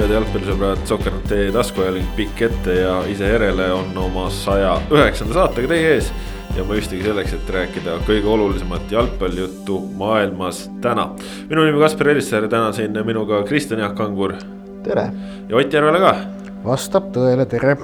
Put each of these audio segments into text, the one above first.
head jalgpallisõbrad, Sokker.ee taskuajaling pikk ette ja ise järele on oma saja üheksanda saatega teie ees. ja mõistagi selleks, et rääkida kõige olulisemat jalgpallijuttu maailmas täna. minu nimi Kaspar Elissaar ja täna siin minuga Kristjan Jaak Kangur. tere. ja Ott Järvela ka. vastab tõele, tere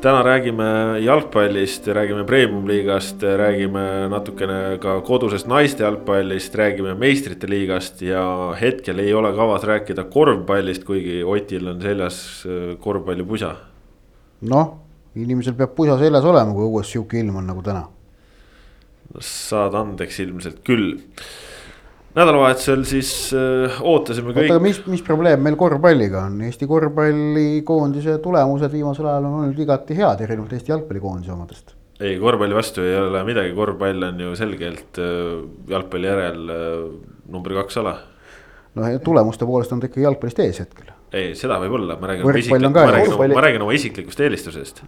täna räägime jalgpallist, räägime premium-liigast, räägime natukene ka kodusest naiste jalgpallist, räägime meistrite liigast ja hetkel ei ole kavas rääkida korvpallist, kuigi Otil on seljas äh, korvpallipusa. noh, inimesel peab pusa seljas olema, kui õues sihuke ilm on nagu täna. saad andeks ilmselt küll nädalavahetusel siis äh, ootasime kõik. oota, aga mis, mis probleem meil korvpalliga on, Eesti korvpallikoondise tulemused viimasel ajal on olnud igati head, erinevalt Eesti jalgpallikoondise omadest. ei, korvpalli vastu ei ole midagi, korvpall on ju selgelt äh, jalgpalli järel äh, number kaks ala. no tulemuste poolest on ta ikka jalgpallist ees hetkel ei, seda võib-olla, ma räägin, Võrkpall on ma ka räägin, korvpalli- ma räägin oma isiklikust eelistusest.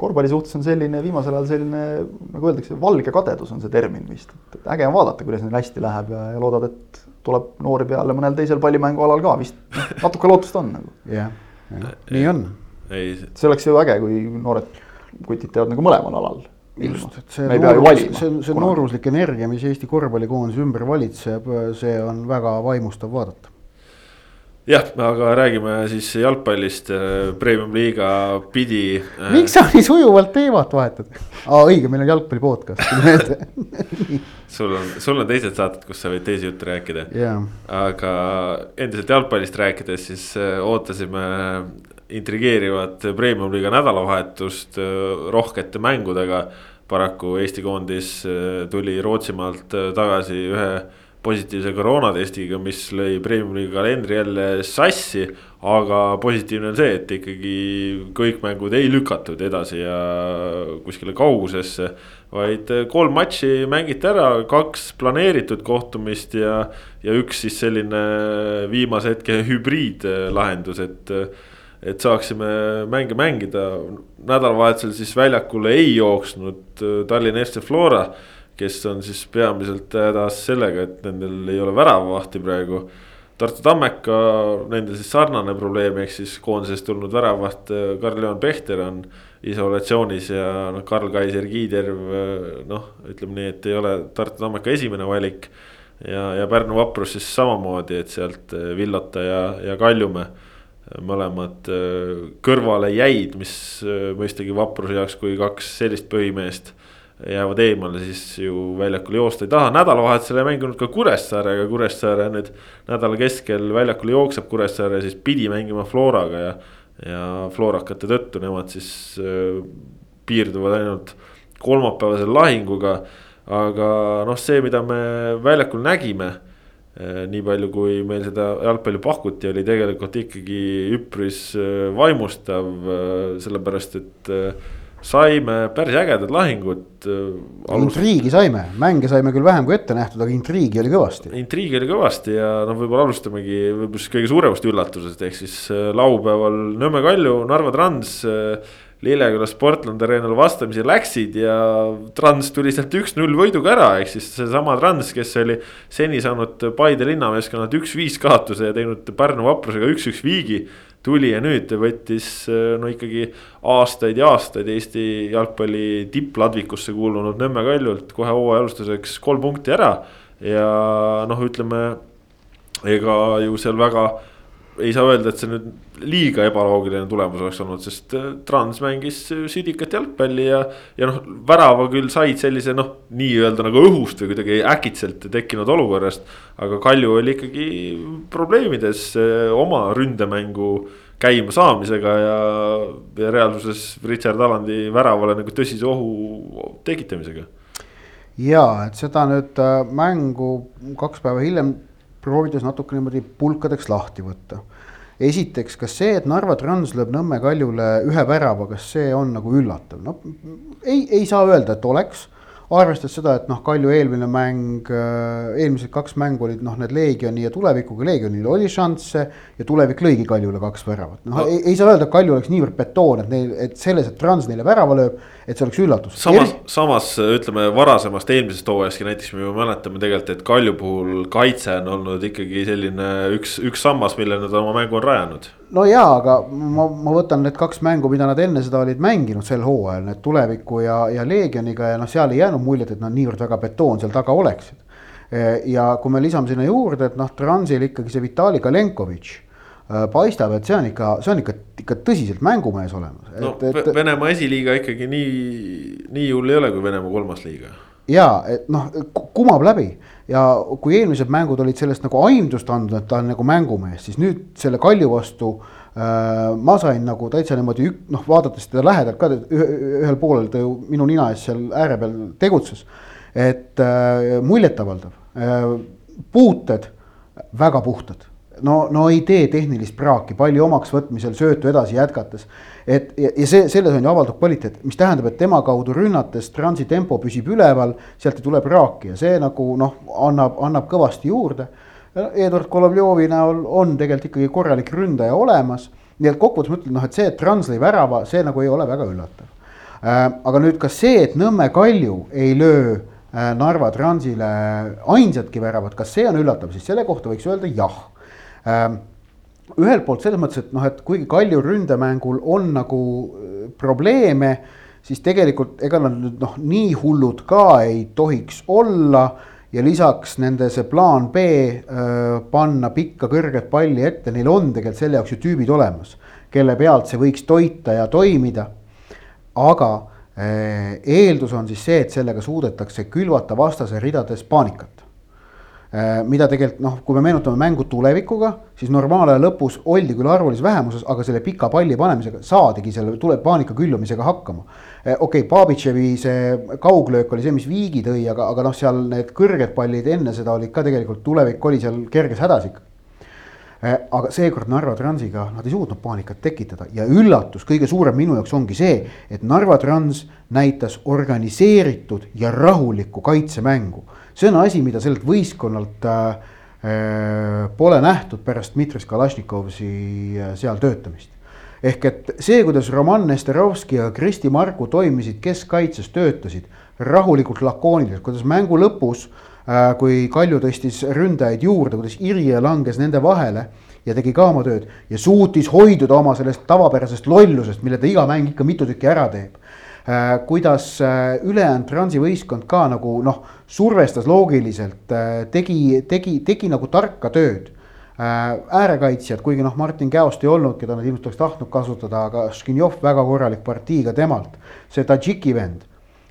korvpalli suhtes on selline viimasel ajal selline, nagu öeldakse, valge kadedus on see termin vist. et äge on vaadata, kuidas neil hästi läheb ja, ja loodad, et tuleb noori peale mõnel teisel pallimängualal ka vist. natuke lootust on nagu. jah, nii on. ei, see oleks ju äge, kui noored kutid teevad nagu mõlemal alal. just, et see noorus, see, see nooruslik energia, mis Eesti korvpallikoondise ümber valitseb, see on väga vaimustav vaadata. Jah, aga räägime siis jalgpallist, premium-liiga pidi. miks sa nii sujuvalt teemat vahetad? aa, õige, meil on jalgpalli podcast, tuli meelde. sul on, sul on teised saated, kus sa võid teisi jutte rääkida. jaa, aga endiselt jalgpallist rääkides, siis äh, ootasime intrigeerivat premium-liiga nädalavahetust äh, rohkete mängudega. paraku Eesti koondis äh, tuli Rootsimaalt äh, tagasi ühe positiivse koroonatestiga, mis lõi premium-liiga kalendri jälle sassi. aga positiivne on see, et ikkagi kõik mängud ei lükatud edasi ja kuskile kaugusesse. vaid kolm matši mängiti ära, kaks planeeritud kohtumist ja, ja üks siis selline viimase hetke hübriidlahendus, et et saaksime mänge mängida, nädalavahetusel siis väljakule ei jooksnud Tallinna FC Flora. Kes on siis peamiselt hädas sellega, et nendel ei ole väravahti praegu. Tartu Tammeka, nendel siis sarnane probleem, ehk siis koondisest tulnud väravaht äh, Karl-Juhan Pehter on isolatsioonis ja noh, Karl-Kaiser Kiiderv noh, ütleme nii, et ei ole Tartu Tammeka esimene valik. ja, ja Pärnu vaprus siis samamoodi, et sealt äh, Villota ja, ja Kaljumäe mõlemad kõrvale jäid, mis mõistagi vapruse jaoks, kui kaks sellist põhimeest jäävad eemale, siis ju väljakul joosta ei taha. nädalavahetusel ei mänginud ka Kuressaare, aga Kuressaare nüüd nädala keskel väljakul jookseb Kuressaare, siis pidi mängima Floraga ja. ja Florakate tõttu nemad siis äh, piirduvad ainult kolmapäevase lahinguga. aga noh, see, mida me väljakul nägime nii palju, kui meil seda jalgpalli pakuti, oli tegelikult ikkagi üpris vaimustav, sellepärast et saime päris ägedad lahingud. intriigi saime, mänge saime küll vähem kui ette nähtud, aga intriigi oli kõvasti. intriigi oli kõvasti ja noh, võib-olla alustamegi võib-olla siis kõige suuremast üllatusest, ehk siis laupäeval Nõmme Kalju, Narva Trans. Lilleküla Sportland Arenal vastamisi läksid ja Trans tuli sealt üks-null võiduga ära, ehk siis seesama Trans, kes oli seni saanud Paide linnameeskonnalt üks-viis kaotuse ja teinud Pärnu vaprusega üks-üks viigi. Tuli ja nüüd võttis no ikkagi aastaid ja aastaid Eesti jalgpalli tippladvikusse kuulunud Nõmme Kaljult kohe hooaja alustuseks kolm punkti ära. ja noh, ütleme ega ju seal väga ei saa öelda, et see nüüd liiga ebaloogiline tulemus oleks olnud, sest Trans mängis südikat jalgpalli ja. ja noh, värava küll said sellise noh, nii-öelda nagu õhust või kuidagi äkitselt tekkinud olukorrast. aga Kalju oli ikkagi probleemides oma ründemängu käima saamisega ja, ja reaalsuses Richard Alandi väravale nagu tõsise ohu tekitamisega. ja, et seda nüüd mängu kaks päeva hiljem proovides natuke niimoodi pulkadeks lahti võtta. Esiteks, kas see, et Narva Trans lööb Nõmme Kaljule ühe värava, kas see on nagu üllatav, noh ei, ei saa öelda, et oleks. Arvestades seda, et noh, Kalju eelmine mäng, eelmised kaks mängu olid noh, need Leegioni ja tulevikuga, Leegionil oli šansse ja tulevik lõigi Kaljule kaks väravat. noh no., ei, ei saa öelda, et Kalju oleks niivõrd betoon, et neil, et selles, et Trans neile värava lööb, et see oleks üllatus. samas Eri..., samas ütleme varasemast eelmisest hooajastki näiteks me ju mäletame tegelikult, et Kalju puhul kaitse on olnud ikkagi selline üks, üks sammas, millele nad oma mängu on rajanud no jaa, aga ma, ma võtan need kaks mängu, mida nad enne seda olid mänginud sel hooajal, need tuleviku ja, ja Leegioniga ja noh, seal ei jäänud muljet, et nad niivõrd väga betoon seal taga oleksid. ja kui me lisame sinna juurde, et noh, Transil ikkagi see Vitali Kalenkovitš äh, paistab, et see on ikka, see on ikka, ikka tõsiselt mängumees olemas. no et, Venemaa esiliiga ikkagi nii, nii hull ei ole kui Venemaa kolmas liiga. ja et noh, kumab läbi ja kui eelmised mängud olid sellest nagu aimdust andnud, et ta on nagu mängumees, siis nüüd selle Kalju vastu äh, ma sain nagu täitsa niimoodi ük-, noh, vaadates teda lähedalt ka ühel poolel ta ju minu nina ees seal ääre peal tegutses. et äh, muljetavaldav äh,, puuted väga puhtad no, no ei tee tehnilist praaki palli omaks võtmisel, söötu edasi jätkates. et ja, ja see, selles on ju avaldav kvaliteet, mis tähendab, et tema kaudu rünnates transi tempo püsib üleval, sealt ei tule praaki ja see nagu noh, annab, annab kõvasti juurde. Eduard Golovjovi näol on tegelikult ikkagi korralik ründaja olemas, nii et kokkuvõttes ma ütlen noh, et see, et Trans lõi värava, see nagu ei ole väga üllatav äh,. aga nüüd ka see, et Nõmme Kalju ei löö äh, Narva Transile ainsatki väravat, kas see on üllatav, siis selle kohta võiks öelda jah ühelt poolt selles mõttes, et noh, et kuigi Kalju ründemängul on nagu äh, probleeme, siis tegelikult ega nad nüüd noh, nii hullud ka ei tohiks olla ja lisaks nende see plaan B äh, panna pikka kõrget palli ette, neil on tegelikult selle jaoks ju tüübid olemas, kelle pealt see võiks toita ja toimida. aga äh, eeldus on siis see, et sellega suudetakse külvata vastase ridades paanikat. Äh, mida tegelikult noh, kui me meenutame mängu tulevikuga, siis normaalaja lõpus oldi küll arvulises vähemuses, aga selle pika palli panemisega saadigi selle tuleb paanika küllumisega hakkama. Äh, okei okay,, Babitševi see kauglöök oli see, mis viigi tõi, aga, aga noh, seal need kõrged pallid enne seda olid ka tegelikult, tulevik oli seal kerges hädas ikka aga seekord Narva Transiga nad ei suutnud paanikat tekitada ja üllatus kõige suurem minu jaoks ongi see, et Narva Trans näitas organiseeritud ja rahulikku kaitsemängu see on asi, mida sellelt võistkonnalt äh, äh, pole nähtud pärast Dmitri Kalašnikovsi äh, seal töötamist. ehk et see, kuidas Roman Nesterovski ja Kristi Marku toimisid keskkaitses, töötasid rahulikult, lakooniliselt, kuidas mängu lõpus äh,, kui Kalju tõstis ründajaid juurde, kuidas Irje langes nende vahele ja tegi ka oma tööd ja suutis hoiduda oma sellest tavapärasest lollusest, mille ta iga mäng ikka mitu tükki ära teeb Äh, kuidas äh, ülejäänud Transi võistkond ka nagu noh, survestas loogiliselt, äh, tegi, tegi, tegi nagu tarka tööd äärekaitsjad, kuigi noh, Martin Käost ei olnud, keda nad ilmselt oleks tahtnud kasutada, aga Škinjov väga korralik partii ka temalt. see Tadžiki vend,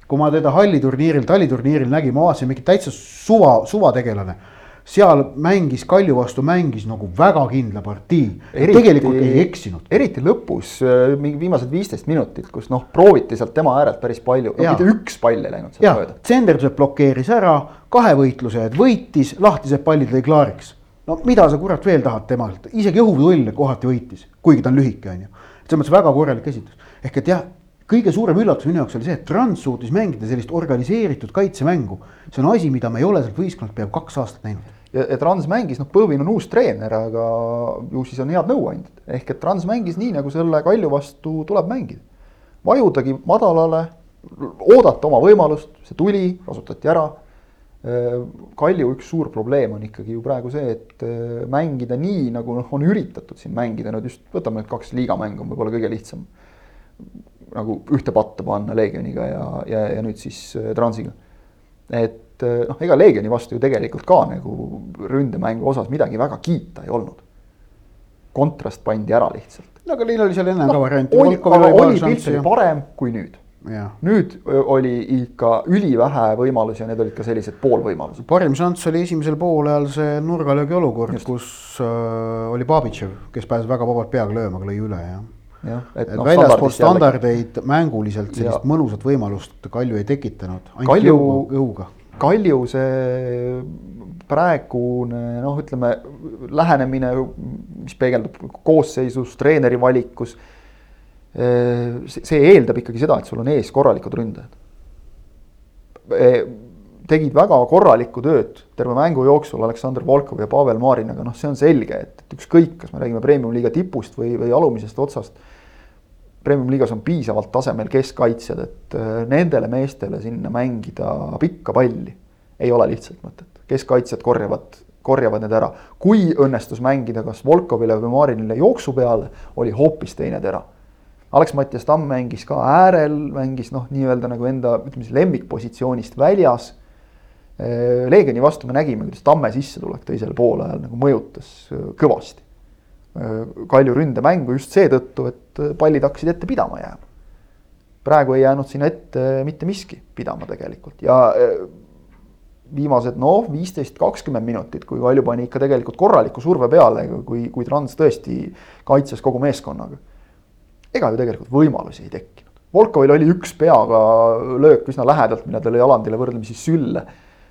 kui ma teda halliturniiril, taliturniiril nägin, ma vaatasin mingit täitsa suva, suvategelane seal mängis Kalju vastu, mängis nagu väga kindla partii. tegelikult ei eksinud. eriti lõpus, äh, mingi viimased viisteist minutit, kus noh, prooviti sealt tema äärelt päris palju, no mitte üks pall ei läinud sealt mööda. tsenderdused blokeeris ära, kahevõitlused võitis, lahtised pallid lõi klaariks. no mida sa kurat veel tahad temalt, isegi õhutull kohati võitis, kuigi ta on lühike, on ju. selles mõttes väga korralik esitus, ehk et jah kõige suurem üllatus minu jaoks oli see, et Trans suutis mängida sellist organiseeritud kaitsemängu. see on asi, mida me ei ole sealt võistkonnalt peaaegu kaks aastat näinud ja, ja Trans mängis, noh, Põõvin on uus treener, aga ju siis on head nõuandjad. ehk et Trans mängis nii, nagu selle Kalju vastu tuleb mängida. vajudagi madalale, oodata oma võimalust, see tuli, kasutati ära. Kalju üks suur probleem on ikkagi ju praegu see, et äh, mängida nii, nagu noh, on üritatud siin mängida, nüüd just võtame need kaks liigamängu on võib-olla kõige lihtsam. Nagu ühte patta panna Leegioniga ja, ja, ja nüüd siis äh, Transiga. et eh, noh, ega Leegioni vastu ju tegelikult ka nagu ründemängu osas midagi väga kiita ei olnud. kontrast pandi ära lihtsalt. no aga neil oli seal enne no, ka variante. oli, aga oli pilt oli parem kui nüüd. nüüd oli ikka ülivähe võimalusi ja need olid ka sellised poolvõimalused. parim šanss oli esimesel poolajal see nurgalöögi olukord, kus äh, oli Babitšev, kes pääses väga vabalt peaga lööma, aga lõi üle ja jah, et, et no, väljaspool standardeid jällegi... mänguliselt sellist ja. mõnusat võimalust Kalju ei tekitanud. Kalju, õhuga Kalju see praegune noh, ütleme lähenemine, mis peegeldub koosseisus, treeneri valikus. see eeldab ikkagi seda, et sul on ees korralikud ründajad. Tegid väga korralikku tööd terve mängu jooksul Aleksandr Volkov ja Pavel Marin, aga noh, see on selge, et, et ükskõik, kas me räägime premium-liiga tipust või, või alumisest otsast. Premium-liigas on piisavalt tasemel keskkaitsjad, et äh, nendele meestele sinna mängida pikka palli ei ole lihtsalt mõtet. keskkaitsjad korjavad, korjavad need ära. kui õnnestus mängida kas Volkovile või Marinile jooksu peale, oli hoopis teine tera Alex-Mattias Tamm mängis ka äärel, mängis noh, nii-öelda nagu enda, ütleme siis lemmikpositsioonist väljas Leegioni vastu me nägime, kuidas Tamme sissetulek teisel poolajal nagu mõjutas äh, kõvasti. Äh, Kalju ründemängu just seetõttu, et pallid hakkasid ette pidama jääma. praegu ei jäänud sinna ette mitte miski pidama tegelikult ja viimased noh, viisteist, kakskümmend minutit, kui Kalju pani ikka tegelikult korraliku surve peale, kui, kui Trans tõesti kaitses kogu meeskonnaga. ega ju tegelikult võimalusi ei tekkinud. Volkovil oli üks peaga löök üsna lähedalt, mille ta lõi Alandile võrdlemisi sülle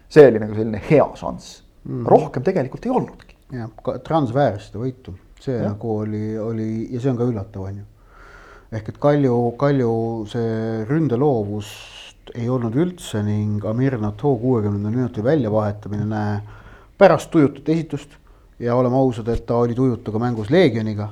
see oli nagu selline hea šanss mm., rohkem tegelikult ei olnudki. jah, Trans vääris seda võitu, see ja. nagu oli, oli ja see on ka üllatav, on ju. ehk et Kalju, Kalju see ründeloovust ei olnud üldse ning Amir Nato kuuekümnendal minutil väljavahetamine, näe, pärast tujutut esitust ja oleme ausad, et ta oli tujutu ka mängus Leegioniga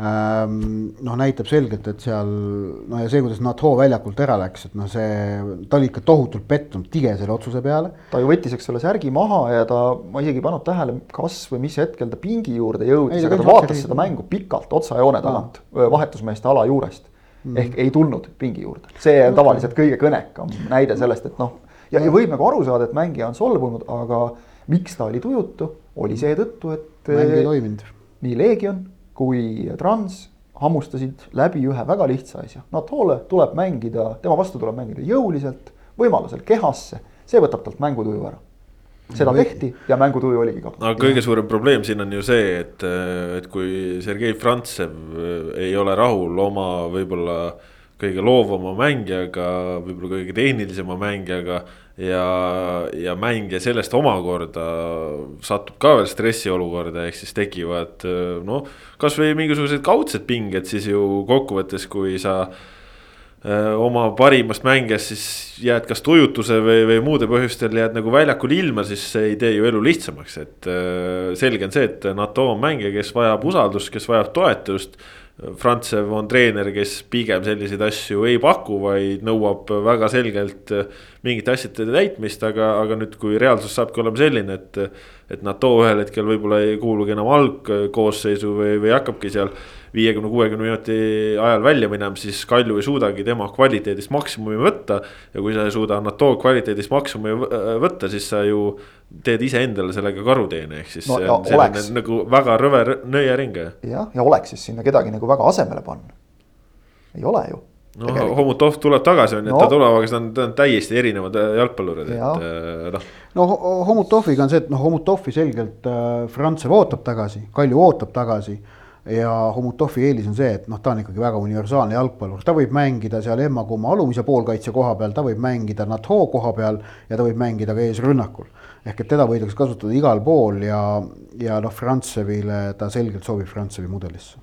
noh, näitab selgelt, et seal noh, ja see, kuidas NATO väljakult ära läks, et noh, see, ta oli ikka tohutult pettunud, tige selle otsuse peale. ta ju võttis, eks ole, särgi maha ja ta, ma isegi ei pannud tähele, kas või mis hetkel ta pingi juurde jõudis, aga ta vaatas seda mängu pikalt otsajoone tagant, vahetusmeeste ala juurest mm.. ehk ei tulnud pingi juurde, see on tavaliselt kõige kõnekam näide sellest, et noh, ja, ja võib nagu aru saada, et mängija on solvunud, aga miks ta oli tujutu, oli seetõttu, et. mäng ei toiminud. nii Leegion kui Trans hammustasid läbi ühe väga lihtsa asja. Natole tuleb mängida, tema vastu tuleb mängida jõuliselt, võimalusel kehasse, see võtab talt mängutuju ära. seda tehti ja mängutuju oligi kadunud. aga kõige suurem probleem siin on ju see, et, et kui Sergei Frantsev ei ole rahul oma võib-olla kõige loovama mängijaga, võib-olla kõige tehnilisema mängijaga ja, ja mängija sellest omakorda satub ka veel stressiolukorda, ehk siis tekivad noh, kasvõi mingisugused kaudsed pinged siis ju kokkuvõttes, kui sa öö, oma parimast mängijast siis jääd kas tujutuse või, või muude põhjustel jääd nagu väljakul ilma, siis see ei tee ju elu lihtsamaks, et öö, selge on see, et NATO on mängija, kes vajab usaldust, kes vajab toetust Frantsev on treener, kes pigem selliseid asju ei paku, vaid nõuab väga selgelt mingite asjade täitmist, aga, aga nüüd, kui reaalsus saabki olema selline, et. et NATO ühel hetkel võib-olla ei kuulugi enam algkoosseisu või, või hakkabki seal viiekümne, kuuekümne minuti ajal välja minema, siis Kalju ei suudagi tema kvaliteedist maksimumi võtta. ja kui sa ei suuda NATO kvaliteedist maksimumi võtta, siis sa ju teed iseendale sellega karuteene, ehk siis no, see on selline oleks. nagu väga rõve nõiaring. jah, ja oleks siis sinna kedagi nagu väga asemele panna. ei ole ju. no Homutov tuleb tagasi, on ju, et ta tuleb, aga see on, on täiesti erinevad äh, jalgpallurid, et äh, noh. no Homutoviga on see, et noh, Homutovi selgelt äh, Frantsev ootab tagasi, Kalju ootab tagasi ja Homutovi eelis on see, et noh, ta on ikkagi väga universaalne jalgpallur, ta võib mängida seal emma-kumma alumise poolkaitse koha peal, ta võib mängida NATO koha peal ja ta võib mängida ka eesrünnakul. ehk et teda võidakse kasutada igal pool ja, ja noh, Frantsevile ta selgelt sobib Frantsevi mudelisse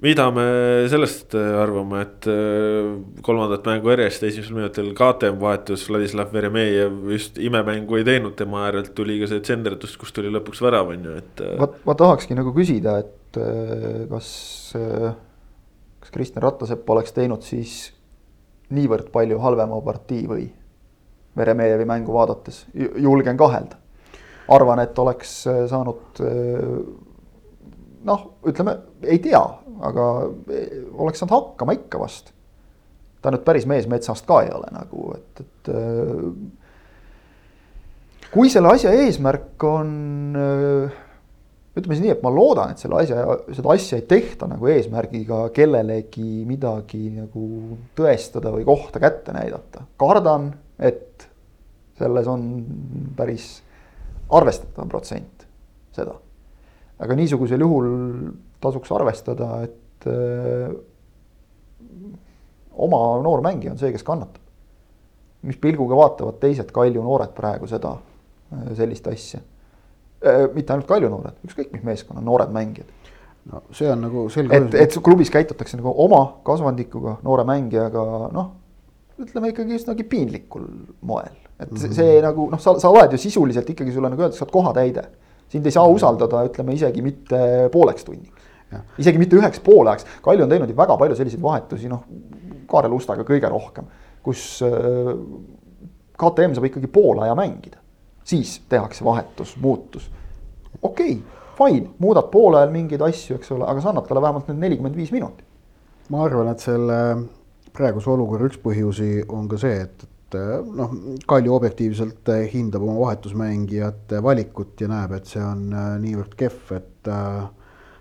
mida me sellest arvame, et äh, kolmandat mängu järjest esimesel minutil KTM vahetus Vladislav Veremejev just imemängu ei teinud, tema äärelt tuli ka see tsenderdus, kus tuli lõpuks värav, on ju, et. Äh, vot ma tahakski nagu küsida, et et äh, kas, äh, kas Kristjan Rattasepp oleks teinud siis niivõrd palju halvema partii või Veremejevi mängu vaadates, julgen kahelda. arvan, et oleks äh, saanud noh, ütleme, ei tea, aga oleks saanud hakkama ikka vast. ta nüüd päris mees metsast ka ei ole nagu, et, et kui selle asja eesmärk on ütleme siis nii, et ma loodan, et selle asja, seda asja ei tehta nagu eesmärgiga kellelegi midagi nagu tõestada või kohta kätte näidata. kardan, et selles on päris arvestatav protsent seda. aga niisugusel juhul tasuks arvestada, et öö, äh, oma noor mängija on see, kes kannatab. mis pilguga vaatavad teised Kalju noored praegu seda, äh, sellist asja mitte ainult Kalju noored, ükskõik mis meeskonna noored mängijad. no see on nagu selge. et, et klubis käitutakse nagu oma kasvandikuga, noore mängijaga, noh, ütleme ikkagi üsnagi piinlikul moel. et see, see nagu noh, sa, sa oled ju sisuliselt ikkagi sulle nagu öeldakse, sa oled kohatäide. sind ei saa usaldada, ütleme isegi mitte pooleks tunniks. isegi mitte üheks poole ajaks, Kalju on teinud ju väga palju selliseid vahetusi, noh. Kaarel Ustaga kõige rohkem, kus äh, KTM saab ikkagi poole aja mängida. Siis tehakse vahetus, muutus. okei okay,, fine, muudad poole ajal mingeid asju, eks ole, aga sa annad talle vähemalt need nelikümmend viis minutit. ma arvan, et selle praeguse olukorra üks põhjusi on ka see, et, et noh, Kalju objektiivselt hindab oma vahetusmängijate valikut ja näeb, et see on äh, niivõrd kehv, et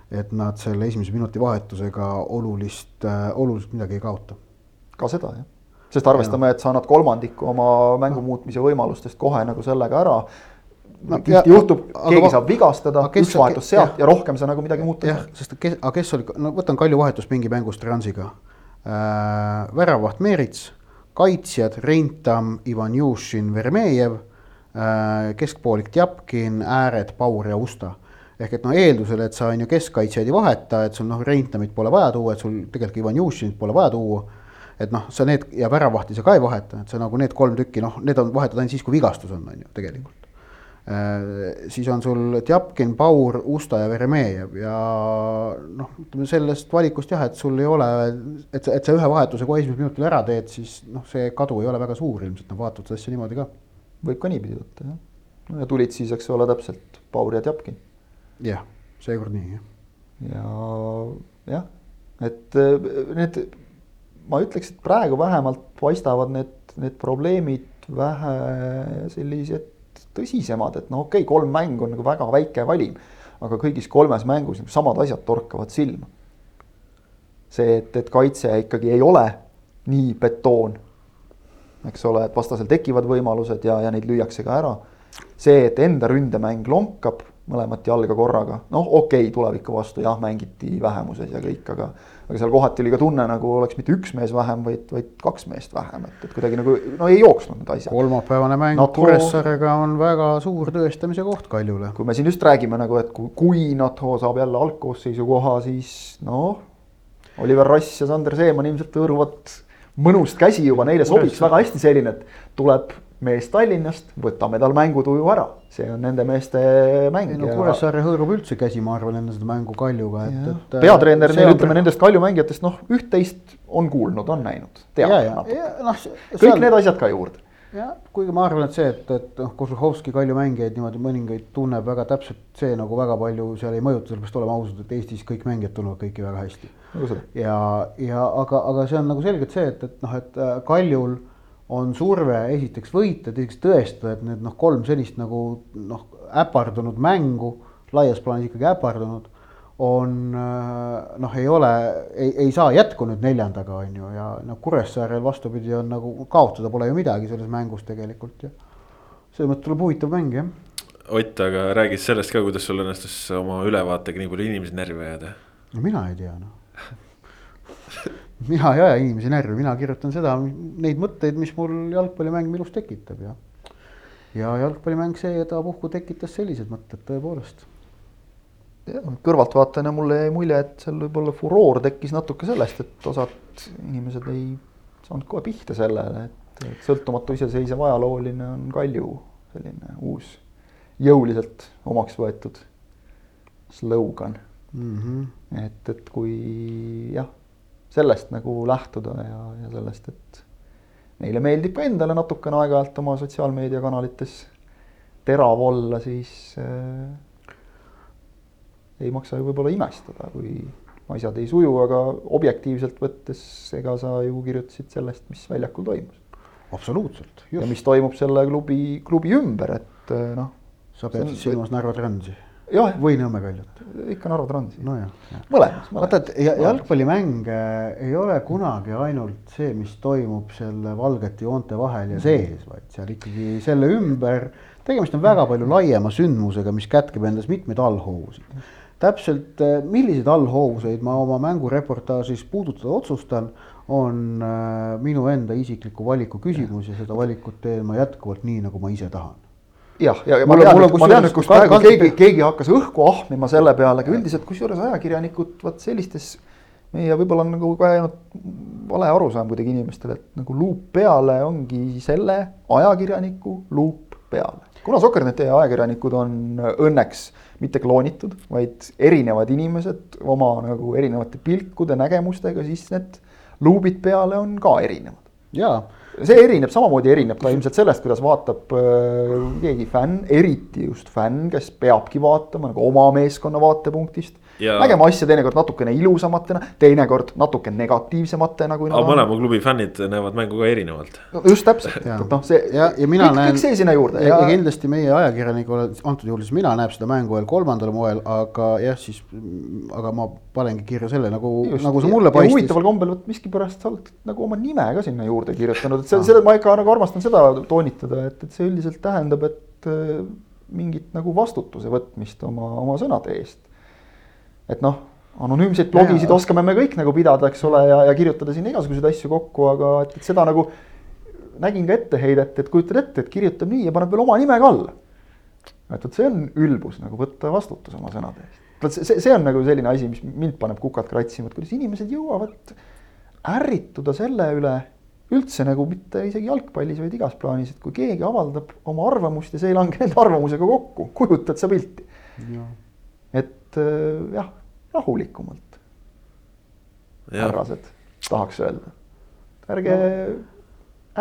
et nad selle esimese minuti vahetusega olulist, äh, oluliselt midagi ei kaota. ka seda jah sest arvestame, et sa annad kolmandiku oma mängu muutmise võimalustest kohe nagu sellega ära. No, tihti juhtub, keegi saab vigastada, üks vahetus sealt ja rohkem sa nagu midagi muuta ei saa. sest kes, aga kes oli, no võtan Kalju vahetust mingi mängust Transiga äh,. väravaht Meerits, kaitsjad Reintam, Ivanjušin, Vermejev äh,. keskpoolik Tjapkin, ääred Paur ja Usta ehk et noh, eeldusel, et sa on ju keskkaitsjaid ei vaheta, et sul noh, Reintamit pole vaja tuua, et sul tegelikult Ivanjušinit pole vaja tuua et noh, sa need ja väravahti sa ka ei vaheta, et sa nagu need kolm tükki, noh, need on vahetad ainult siis, kui vigastus on, on ju tegelikult äh,. siis on sul Tjapkin, Paur, Usta ja Veremejev ja noh, ütleme sellest valikust jah, et sul ei ole, et sa, et sa ühe vahetuse kohe esimesel minutil ära teed, siis noh, see kadu ei ole väga suur ilmselt, noh vaatad seda asja niimoodi ka. võib ka niipidi võtta jah. no ja tulid siis, eks ole, täpselt Paur ja Tjapkin. jah, seekord nii jah. ja jah, et äh, need ma ütleks, et praegu vähemalt paistavad need, need probleemid vähe sellised tõsisemad, et no okei okay,, kolm mängu on nagu väga väike valim. aga kõigis kolmes mängus nagu samad asjad torkavad silma. see, et, et kaitse ikkagi ei ole nii betoon. eks ole, et vastasel tekivad võimalused ja, ja neid lüüakse ka ära. see, et enda ründemäng lonkab mõlemat jalga korraga, noh, okei okay,, tuleviku vastu jah, mängiti vähemuses ja kõik, aga aga seal kohati oli ka tunne, nagu oleks mitte üks mees vähem, vaid, vaid kaks meest vähem, et, et kuidagi nagu no ei jooksnud need asjad. kolmapäevane mäng NATO... Kuressaarega on väga suur tõestamise koht Kaljule. kui me siin just räägime nagu, et kui, kui NATO saab jälle algkoosseisu koha, siis noh, Oliver Rass ja Sander Seeman ilmselt hõõruvad mõnust käsi juba, neile sobiks väga hästi selline, et tuleb mees Tallinnast, võtame tal mängutuju ära, see on nende meeste mäng. ei no Kuressaare hõõrub üldse käsi, ma arvan, enne seda mängu Kaljuga, et, et. peatreener neil, ütleme nendest Kalju mängijatest, noh, üht-teist on kuulnud, on näinud. No, kõik seal... need asjad ka juurde jah, kuigi ma arvan, et see, et, et noh, Kozlovski Kalju mängijaid niimoodi mõningaid tunneb väga täpselt, see nagu väga palju seal ei mõjuta, sellepärast oleme ausad, et Eestis kõik mängijad tunnevad kõiki väga hästi. ja, ja aga, aga see on nagu selgelt see, et, et noh, et äh, Kaljul on surve esiteks võita, teiseks tõestada, et need noh, kolm sellist nagu noh, äpardunud mängu, laias plaanis ikkagi äpardunud, on noh, ei ole, ei, ei saa jätku nüüd neljandaga, on ju, ja noh, Kuressaarel vastupidi on nagu kaotada pole ju midagi selles mängus tegelikult ja selles mõttes tuleb huvitav mäng, jah. Ott, aga räägi sellest ka, kuidas sul õnnestus oma ülevaatega nii palju inimesi närvi ajada? no mina ei tea, noh mina ei aja inimesi närvi, mina kirjutan seda, neid mõtteid, mis mul jalgpallimäng minus tekitab ja. ja jalgpallimäng sedapuhku tekitas sellised mõtted tõepoolest. kõrvaltvaatajana mulle jäi mulje, et seal võib-olla furoor tekkis natuke sellest, et osad inimesed ei saanud kohe pihta sellele, et, et sõltumatu iseseisev ajalooline on Kalju selline uus jõuliselt omaks võetud slogan mm. -hmm. et, et kui jah sellest nagu lähtuda ja, ja sellest, et neile meeldib ka endale natukene aeg-ajalt oma sotsiaalmeediakanalites terav olla, siis äh, ei maksa ju võib-olla imestada, kui asjad ei suju, aga objektiivselt võttes, ega sa ju kirjutasid sellest, mis väljakul toimus. absoluutselt. ja mis toimub selle klubi, klubi ümber, et äh, noh. sa pead silmas Narva Transi või Nõmme Kaljut? ikka Narva Transi. nojah. mõlemas, vaata, et jalgpallimäng ei ole kunagi ainult see, mis toimub selle valgete joonte vahel ja sees, vaid seal ikkagi selle ümber. tegemist on väga palju laiema sündmusega, mis kätkeb endas mitmeid allhoovusid. täpselt, äh, milliseid allhoovuseid ma oma mängureportaažis puudutada otsustan, on äh, minu enda isikliku valiku küsimus ja seda valikut teen ma jätkuvalt nii, nagu ma ise tahan jah, ja, ja ma tean, ma tean, et kus praegu keegi, keegi hakkas õhku ahmima selle peale, aga üldiselt kusjuures ajakirjanikud vot sellistes meie võib-olla on nagu ka jäänud vale arusaam kuidagi inimestele, et nagu luup peale ongi selle ajakirjaniku luup peale. kuna Sokkerneti ajakirjanikud on õnneks mitte kloonitud, vaid erinevad inimesed oma nagu erinevate pilkude, nägemustega, siis need luubid peale on ka erinevad. jaa see erineb, samamoodi erineb ta ilmselt sellest, kuidas vaatab äh, keegi fänn, eriti just fänn, kes peabki vaatama nagu oma meeskonna vaatepunktist ja... nägema asja teinekord natukene ilusamatena, teinekord natuke negatiivsematena kui. aga mõlema klubi fännid näevad mängu ka erinevalt. no just täpselt, et noh, see. ja, ja mina kõik, näen. kõik see sinna juurde. Ja, kindlasti meie ajakirjanikul, antud juhul siis mina näeb seda mängu veel kolmandal moel, aga jah, siis, aga ma panengi kirja selle nagu, nagu see mulle paistis. huvitaval kombel vot miskipärast sa oled nagu oma nime ka sinna juurde kirjutanud, et see, seda ma ikka nagu armastan seda toonitada, et, et see üldiselt tähendab, et äh, mingit nagu vastutuse võtmist oma, oma sõnade eest et noh, anonüümseid blogisid ja, oskame me kõik nagu pidada, eks ole, ja, ja kirjutada siin igasuguseid asju kokku, aga et, et seda nagu nägin ka etteheidet, et kujutad ette, et kirjutab nii ja paneb veel oma nime ka alla. et vot see on ülbus nagu võtta vastutus oma sõnade eest. vot see, see on nagu selline asi, mis mind paneb kukalt kratsima, et kuidas inimesed jõuavad ärrituda selle üle üldse nagu mitte isegi jalgpallis, vaid igas plaanis, et kui keegi avaldab oma arvamust ja see ei lange nende arvamusega kokku, kujutad sa pilti. et äh, jah rahulikumalt. härrased, tahaks öelda. ärge no.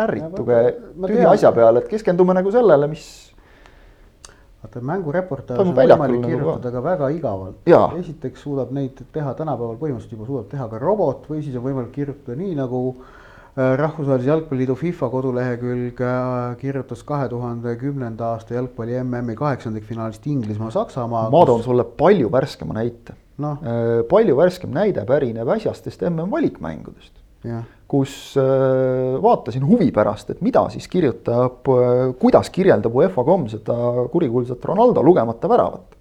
ärrituge tühja asja peale, et keskendume nagu sellele, mis. vaata mängureportaaž on võimalik nagu kirjutada ka väga igavalt. esiteks suudab neid teha tänapäeval põhimõtteliselt juba suudab teha ka robot või siis on võimalik kirjutada nii nagu äh, rahvusvahelise jalgpalliliidu FIFA kodulehekülg äh, kirjutas kahe tuhande kümnenda aasta jalgpalli MM-i kaheksandikfinaalist Inglismaa, Saksamaa. ma toon kus... sulle palju värskema näite no.. Äh, palju värskem näide pärineb äsjastest mm valikmängudest. kus äh, vaatasin huvi pärast, et mida siis kirjutab, äh, kuidas kirjeldab UEFA.com seda kurikuulsat Ronaldo lugemata väravat.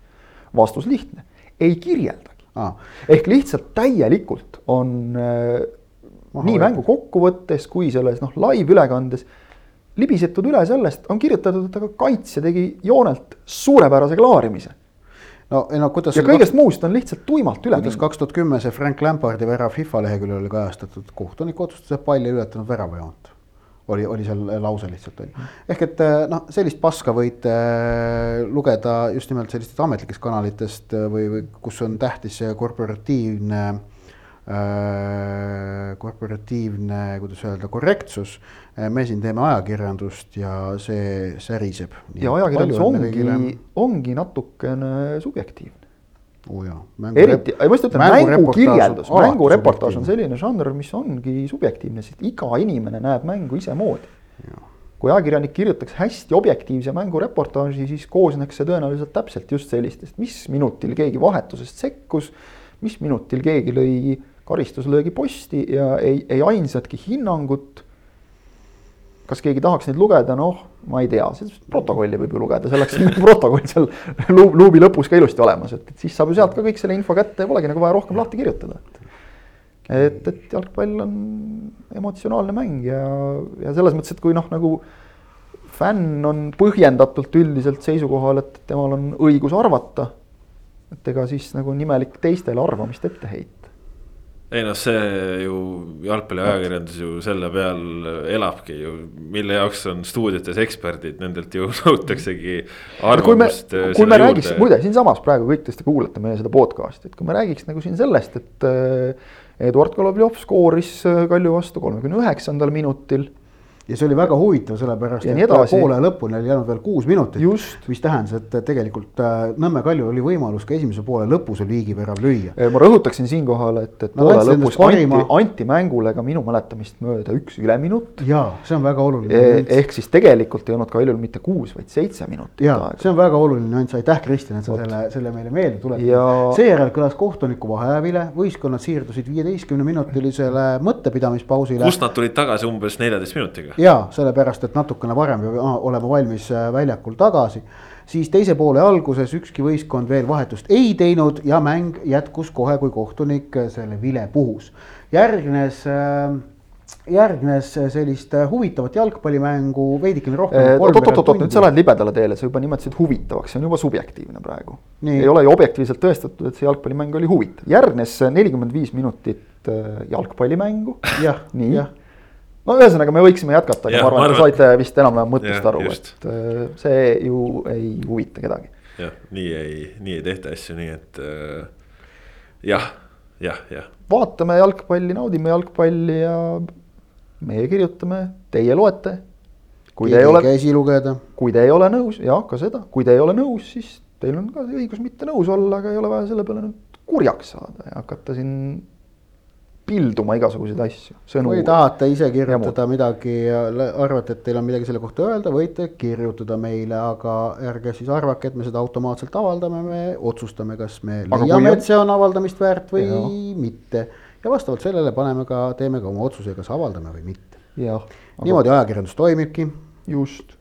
vastus lihtne, ei kirjeldagi. Ah.. ehk lihtsalt täielikult on Maha nii mängu kokkuvõttes kui selles noh, live-ülekandes libisetud üle sellest, on kirjutatud, et aga kaitsja tegi joonelt suurepärase klaarimise no ei no kuidas. ja kõigest kaks... muust on lihtsalt tuimalt üle. kuidas kaks tuhat kümme see Frank Lampardi värav FIFA leheküljel oli kajastatud, kohtunik otsustas, et pall ei ületanud väravajoont. oli, oli seal lause lihtsalt on ju. ehk et eh, noh, sellist paska võite eh, lugeda just nimelt sellistest ametlikest kanalitest eh, või, või kus on tähtis korporatiivne Äh, korporatiivne, kuidas öelda, korrektsus. Äh, me siin teeme ajakirjandust ja see säriseb. ja ajakirjandus ongi ongi natukene subjektiivne oo oh jaa. eriti, ma just ütlen, mängukirjeldus, mängureportaaž on selline žanr, mis ongi subjektiivne, sest iga inimene näeb mängu isemoodi. kui ajakirjanik kirjutaks hästi objektiivse mängureportaaži, siis koosneks see tõenäoliselt täpselt just sellistest, mis minutil keegi vahetusest sekkus, mis minutil keegi lõi karistuslöögi posti ja ei, ei ainsatki hinnangut. kas keegi tahaks neid lugeda, noh, ma ei tea, protokolli võib ju lugeda, selleks on protokoll seal luubi lõpus ka ilusti olemas, et, et siis saab ju sealt ka kõik selle info kätte ja polegi nagu vaja rohkem lahti kirjutada. et, et jalgpall on emotsionaalne mäng ja, ja selles mõttes, et kui noh, nagu fänn on põhjendatult üldiselt seisukohal, et temal on õigus arvata. et ega siis nagu on imelik teistele arvamist ette heita ei noh, see ju jalgpalliajakirjandus ju selle peal elabki ju, mille jaoks on stuudiotes eksperdid, nendelt ju nõutaksegi arvamust. kui me, kui me räägiks, muide siinsamas praegu kõik, kes te kuulate meie seda podcast'i, et kui me räägiks nagu siin sellest, et äh, Eduard Golovjov skooris äh, Kalju vastu kolmekümne üheksandal minutil ja see oli väga huvitav, sellepärast ja et poole lõpuni oli jäänud veel kuus minutit. mis tähendas, et tegelikult äh, Nõmme Kalju oli võimalus ka esimese poole lõpus liigivärav lüüa. ma rõhutaksin siinkohal, et, et poole lõpus anti, anti mängule ka minu mäletamist mööda üks üleminut. ja see on väga oluline e. ehk siis tegelikult ei olnud Kaljul mitte kuus, vaid seitse minutit. ja see on väga oluline nüanss, aitäh Kristjan, et sa Ot. selle, selle meile meelde tuletad ja.... seejärel kõlas kohtuniku vaheajavile, võistkonnad siirdusid viieteistkümne minutilisele mõttepidamispausile. kust nad tulid tagasi umbes neljateist minutiga ja sellepärast, et natukene varem peab olema valmis äh, väljakul tagasi. siis teise poole alguses ükski võistkond veel vahetust ei teinud ja mäng jätkus kohe, kui kohtunik äh, selle vile puhus. järgnes äh, järgnes sellist huvitavat jalgpallimängu veidikene rohkem. oot-oot-oot, nüüd sa lähed libedale teele, sa juba nimetasid huvitavaks, see on juba subjektiivne praegu. ei ole ju objektiivselt tõestatud, et see jalgpallimäng oli huvitav, järgnes nelikümmend viis minutit äh, jalgpallimängu. nii, no ühesõnaga, me võiksime jätkata, aga ja, ma arvan, et te saite vist enam-vähem mõttest aru, et äh, see ju ei huvita kedagi. jah, nii ei, nii ei tehta asju, nii et äh, jah, jah, jah. vaatame jalgpalli, naudime jalgpalli ja meie kirjutame, teie loete. kui te ei ole, käsi lugeda. kui te ei ole nõus, jah, ka seda, kui te ei ole nõus, siis teil on ka õigus mitte nõus olla, aga ei ole vaja selle peale nüüd kurjaks saada ja hakata siin pilduma igasuguseid asju. kui tahate ise kirjutada midagi ja arvate, et teil on midagi selle kohta öelda, võite kirjutada meile, aga ärge siis arvake, et me seda automaatselt avaldame, me otsustame, kas me leiame, et see on avaldamist väärt või ja. mitte ja vastavalt sellele paneme ka, teeme ka oma otsuse, kas avaldame või mitte. niimoodi ajakirjandus toimibki. just.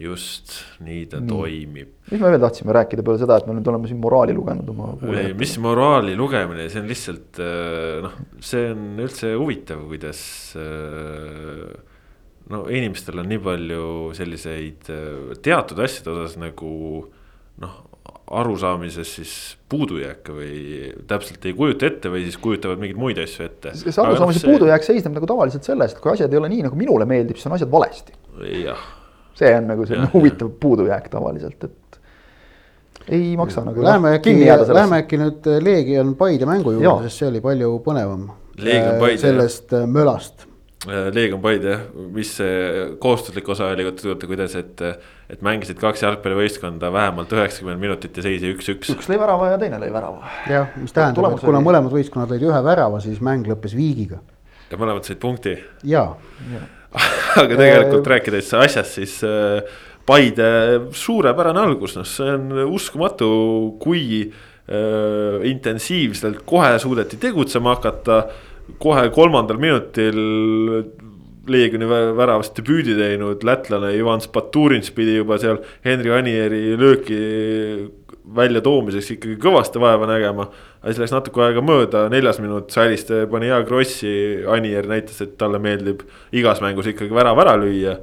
Just, nii ta nii. toimib. mis me veel tahtsime rääkida peale seda, et me nüüd oleme siin moraali lugenud oma. ei, mis moraali lugemine, see on lihtsalt äh, noh, see on üldse huvitav, kuidas äh, no inimestel on nii palju selliseid äh, teatud asjade osas nagu noh arusaamises siis puudujääke või täpselt ei kujuta ette või siis kujutavad mingeid muid asju ette. see arusaamise no, see... puudujääk seisneb nagu tavaliselt selles, et kui asjad ei ole nii, nagu minule meeldib, siis on asjad valesti. See on nagu selline huvitav puudujääk tavaliselt, et ei maksa nagu. Läheme äkki, läheme äkki nüüd Leegion Paide mängu juurde, sest see oli palju põnevam. sellest äh, mölast Leegion Paide jah, mis see kohustuslik osa oli, kuidas, et, et mängisid kaks jalgpallivõistkonda vähemalt üheksakümmend minutit ja seis üks-üks. üks lõi värava ja teine lõi värava. jah, mis tähendab, et kuna oli... mõlemad võistkonnad lõid ühe värava, siis mäng lõppes viigiga. ja mõlemad said punkti. jaa ja. aga tegelikult äh... rääkides asjast, siis äh, Paide suurepärane algus, noh, see on uskumatu, kui äh, intensiivselt kohe suudeti tegutsema hakata. Kohe kolmandal minutil Leegioni väravast debüüdi teinud lätlane Ivan Spaturins pidi juba seal Henri Anieri lööki väljatoomiseks ikkagi kõvasti vaeva nägema. aga siis läks natuke aega mööda, neljas minut Saliste pani hea krossi, Anier näitas, et talle meeldib igas mängus ikkagi värav ära lüüa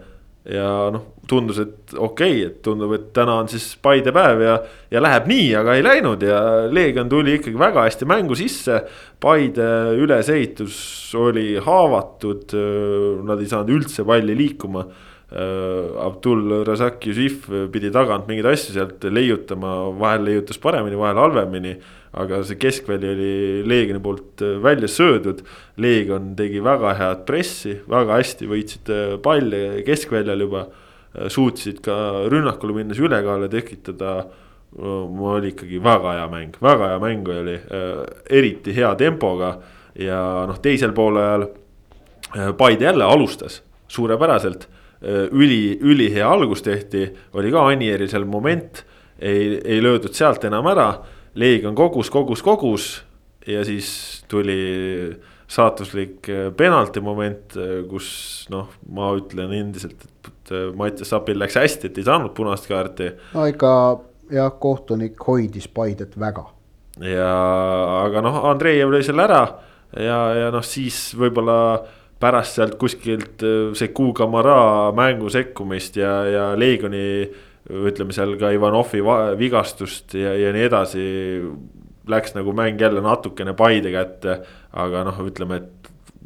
ja noh, tundus, et okei okay,, et tundub, et täna on siis Paide päev ja, ja läheb nii, aga ei läinud ja Leegion tuli ikkagi väga hästi mängu sisse. Paide ülesehitus oli haavatud, nad ei saanud üldse palli liikuma. Abdul Razak Yusif pidi tagant mingeid asju sealt leiutama, vahel leiutas paremini, vahel halvemini aga see keskväli oli Leegioni poolt äh, välja söödud. Leegion tegi väga head pressi, väga hästi võitsid äh, palli keskväljal juba. Äh, suutsid ka rünnakule minnes ülekaale tekitada. oli ikkagi väga hea mäng, väga hea mäng oli, eriti hea tempoga ja noh, teisel poolel Paide jälle alustas suurepäraselt üli, ülihea algus tehti, oli ka Anieril seal moment, ei, ei löödud sealt enam ära. Leegion kogus, kogus, kogus. Ja siis tuli saatuslik äh, penalti moment, äh, kus noh, ma ütlen endiselt, et Mattias Sapil läks hästi, et ei saanud punast kaarti. no ikka jah, kohtunik hoidis Paidet väga. ja, aga noh, Andreev lõi selle ära. Ja, ja noh, siis võib-olla pärast sealt kuskilt äh, see Kuugamara mängu sekkumist ja, ja Leegioni ütleme seal ka Ivanovi vigastust ja, ja nii edasi. Läks nagu mäng jälle natukene Paide kätte, aga noh, ütleme, et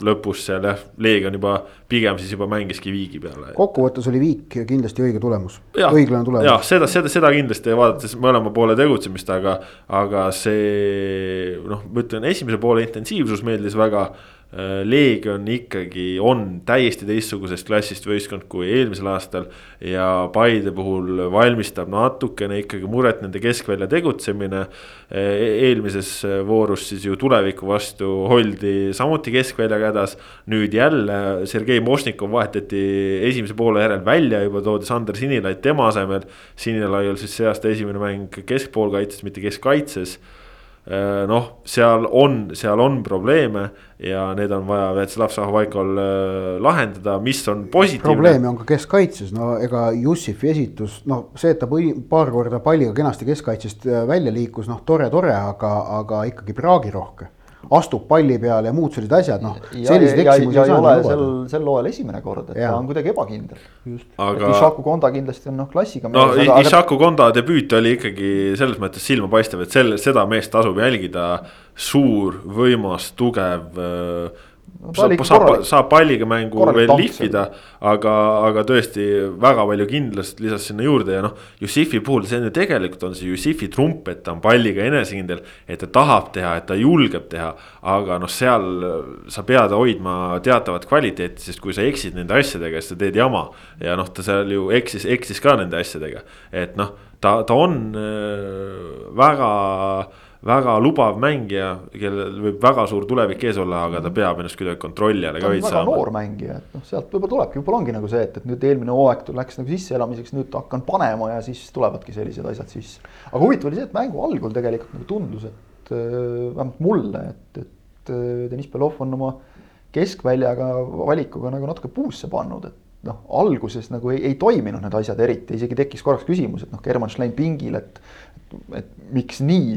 lõpus seal jah, Leegion juba pigem siis juba mängiski viigi peale. kokkuvõttes oli viik kindlasti õige tulemus, õiglane tulemus. jah, seda, seda, seda kindlasti vaadates mõlema poole tegutsemist, aga, aga see noh, ma ütlen, esimese poole intensiivsus meeldis väga Leegion ikkagi on täiesti teistsugusest klassist võistkond kui eelmisel aastal. ja Paide puhul valmistab natukene ikkagi muret nende keskvälja tegutsemine. Äh, eelmises voorus siis ju tuleviku vastu oldi samuti keskväljaga hädas. nüüd jälle Sergei Mošnikov vahetati esimese poole järel välja, juba toodi Sander Sinilaid tema asemel. Sinilai oli siis see aasta esimene mäng keskpoolkaitses, mitte keskkaitses Äh, noh, seal on, seal on probleeme ja need on vaja Vjatšeslav Šahovaikol äh, lahendada, mis on positiivne. probleeme on ka keskkaitses, no ega Jussifi esitus, noh, see, et ta paar korda palliga kenasti keskkaitsest äh, välja liikus, noh, tore, tore, aga, aga ikkagi praagirohke astub palli peale ja muud sellised asjad, noh. ja, ja ei ole sel, sel hooajal esimene kord, et ja. ta on kuidagi ebakindel. aga. Ishaku Konda kindlasti on noh klassiga. no Ishaku Konda debüüt oli ikkagi selles mõttes silmapaistev, et selle, seda meest tasub jälgida. suur, võimas, tugev äh, saab, saab, saab palliga mängu veel lihvida, aga, aga tõesti väga palju kindlust lisas sinna juurde ja noh. Jussifi puhul see on ju tegelikult on see Jussifi trump, et ta on palliga enesekindel, et ta tahab teha, et ta julgeb teha. aga noh, seal sa pead hoidma teatavat kvaliteeti, sest kui sa eksid nende asjadega, siis sa teed jama. ja noh, ta seal ju eksis, eksis ka nende asjadega, et noh, ta, ta on äh, väga väga lubav mängija, kellel võib väga suur tulevik ees olla, aga ta peab ennast kuidagi kontrolli alla ka veits saama. noor mängija, et noh, sealt võib-olla tulebki, võib-olla ongi nagu see, et, et nüüd eelmine hooaeg läks nagu sisseelamiseks, nüüd hakkan panema ja siis tulevadki sellised asjad sisse. aga huvitav oli see, et mängu algul tegelikult nagu tundus, et äh, vähemalt mulle, et, et äh, Deniss Belov on oma keskväljaga valikuga nagu natuke puusse pannud, et noh, alguses nagu ei, ei toiminud need asjad eriti, isegi tekkis korraks küsimus, et noh, German Schlein pingil, et, et, et miks nii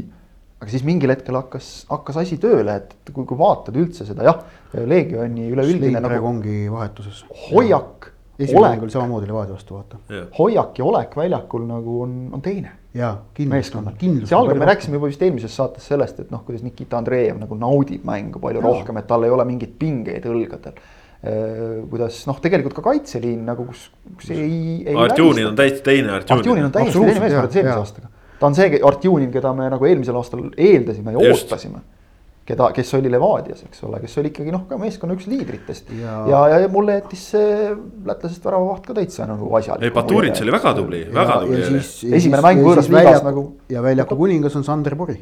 aga siis mingil hetkel hakkas, hakkas asi tööle, et kui, kui vaatad üldse seda, jah, Leegioni üleüldine nagu. ongi vahetuses. hoiak. esimene oli samamoodi Levadia vastu, vaata. hoiak ja olek väljakul nagu on, on teine. jaa, kindlasti. see algab, me rääkisime juba vist eelmises saates sellest, et noh, kuidas Nikita Andreev nagu naudib mängu palju ja. rohkem, et tal ei ole mingeid pingeid õlgadel äh, kuidas noh, tegelikult ka kaitseliin nagu, kus, kus ei, ei. Artjunin on täiesti teine Artjunin. Artjunin on täiesti teine mees võrreldes eelmise aastaga ta on see Artjunin, keda me nagu eelmisel aastal eeldasime ja Just. ootasime. keda, kes oli Levadias, eks ole, kes oli ikkagi noh, ka meeskonna üks liidritest ja, ja, ja, ja mulle jättis see lätlasest väravavaht ka täitsa nagu asjalik. ei, Baturits oli väga tubli, väga tubli. esimene mäng võõras liigas nagu. ja väljaku kuningas on Sander Pori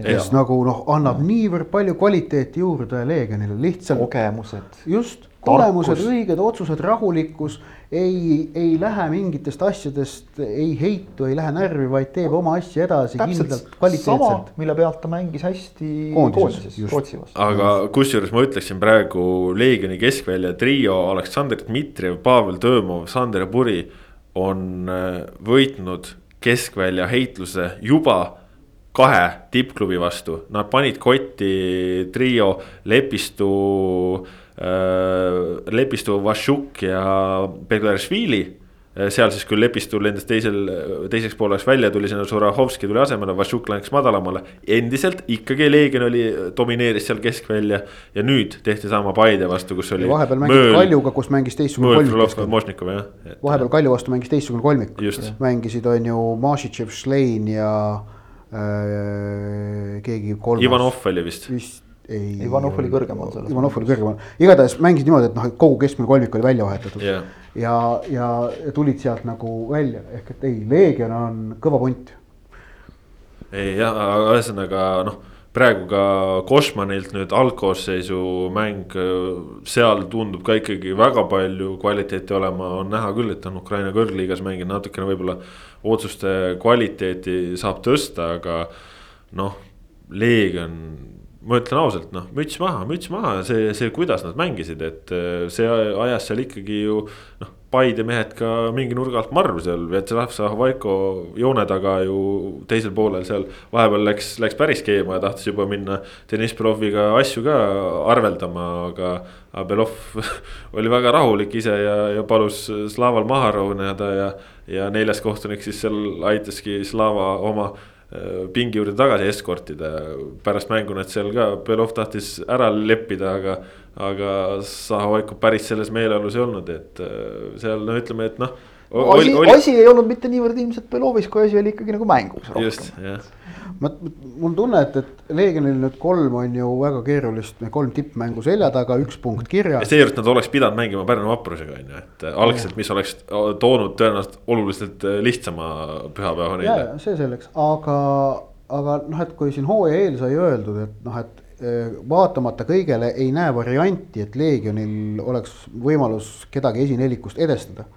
kes nagu noh, annab ja. niivõrd palju kvaliteeti juurde Leegionile, lihtsalt. kogemused. just, kogemused, õiged otsused, rahulikkus. Ei, ei lähe mingitest asjadest, ei heitu, ei lähe närvi, vaid teeb oma asja edasi Täpselt. kindlalt, kvaliteetselt. mille pealt ta mängis hästi koondises, Rootsi vastu. aga kusjuures ma ütleksin praegu Leegioni keskvälja trio Aleksandr Dmitrijev, Pavel Tõõmov, Sander Puri on äh, võitnud keskvälja heitluse juba kahe tippklubi vastu, nad panid kotti trio Lepistu Äh, Lepistu, Vašuk ja Beglaršvili. Äh, seal siis küll Lepistu lendas teisel, teiseks pooleks välja, tuli sinna Žurahovski tuli asemele, Vašuk läks madalamale. endiselt ikkagi Leegion oli, domineeris seal keskvälja ja nüüd tehti sama Paide vastu, kus oli. vahepeal mängis Kaljuga, kus mängis teistsugune kolmik. vahepeal Kalju vastu mängis teistsugune kolmik. mängisid, on ju, Mašitšev, Šlein ja äh, keegi kolmas. Ivanov oli vist. vist ei. Ivanov oli kõrgemal selles. Ivanov oli kõrgemal, igatahes mängisid niimoodi, et noh, et kogu keskmine kolmik oli välja vahetatud yeah.. ja, ja tulid sealt nagu välja, ehk et ei, Leegion on kõva punt. ei jah, aga ühesõnaga noh, praegu ka Kosmanilt nüüd algkoosseisu mäng, seal tundub ka ikkagi väga palju kvaliteeti olema, on näha küll, et on Ukraina kõrgliigas mänginud natukene võib-olla otsuste kvaliteeti saab tõsta, aga noh, Leegion ma ütlen ausalt, noh, müts maha, müts maha, see, see, kuidas nad mängisid, et äh, see ajas seal ikkagi ju noh. Paide mehed ka mingi nurga alt marru seal, Vjatšeslav Zahhovaiko joone taga ju teisel poolel seal. vahepeal läks, läks päris keema ja tahtis juba minna Deniss Beloviga asju ka arveldama, aga. aga Belov oli väga rahulik ise ja, ja palus Slaval maha rahuneda ja, ja neljas kohtunik siis seal aitaski Slava oma pingi juurde tagasi eskortida. pärast mängu nad seal ka, Belov tahtis ära leppida, aga, aga Zahovaiko päris selles meeleolus ei olnud, et äh, seal no ütleme, et noh. asi, asi ei olnud mitte niivõrd ilmselt Belovis, kui asi oli ikkagi nagu mängus rohkem. just, jah ma, mul tunne, et, et Leegionil nüüd kolm on ju väga keerulist, kolm tippmängu selja taga, üks punkt kirjas. seejuures nad oleks pidanud mängima Pärnu vaprusega on ju, et algselt, mis oleks toonud tõenäoliselt oluliselt lihtsama pühapäeva neile. see selleks, aga, aga noh, et kui siin hooaja eel sai öeldud, et noh, et eh, vaatamata kõigele ei näe varianti, et Leegionil oleks võimalus kedagi esinelikust edestada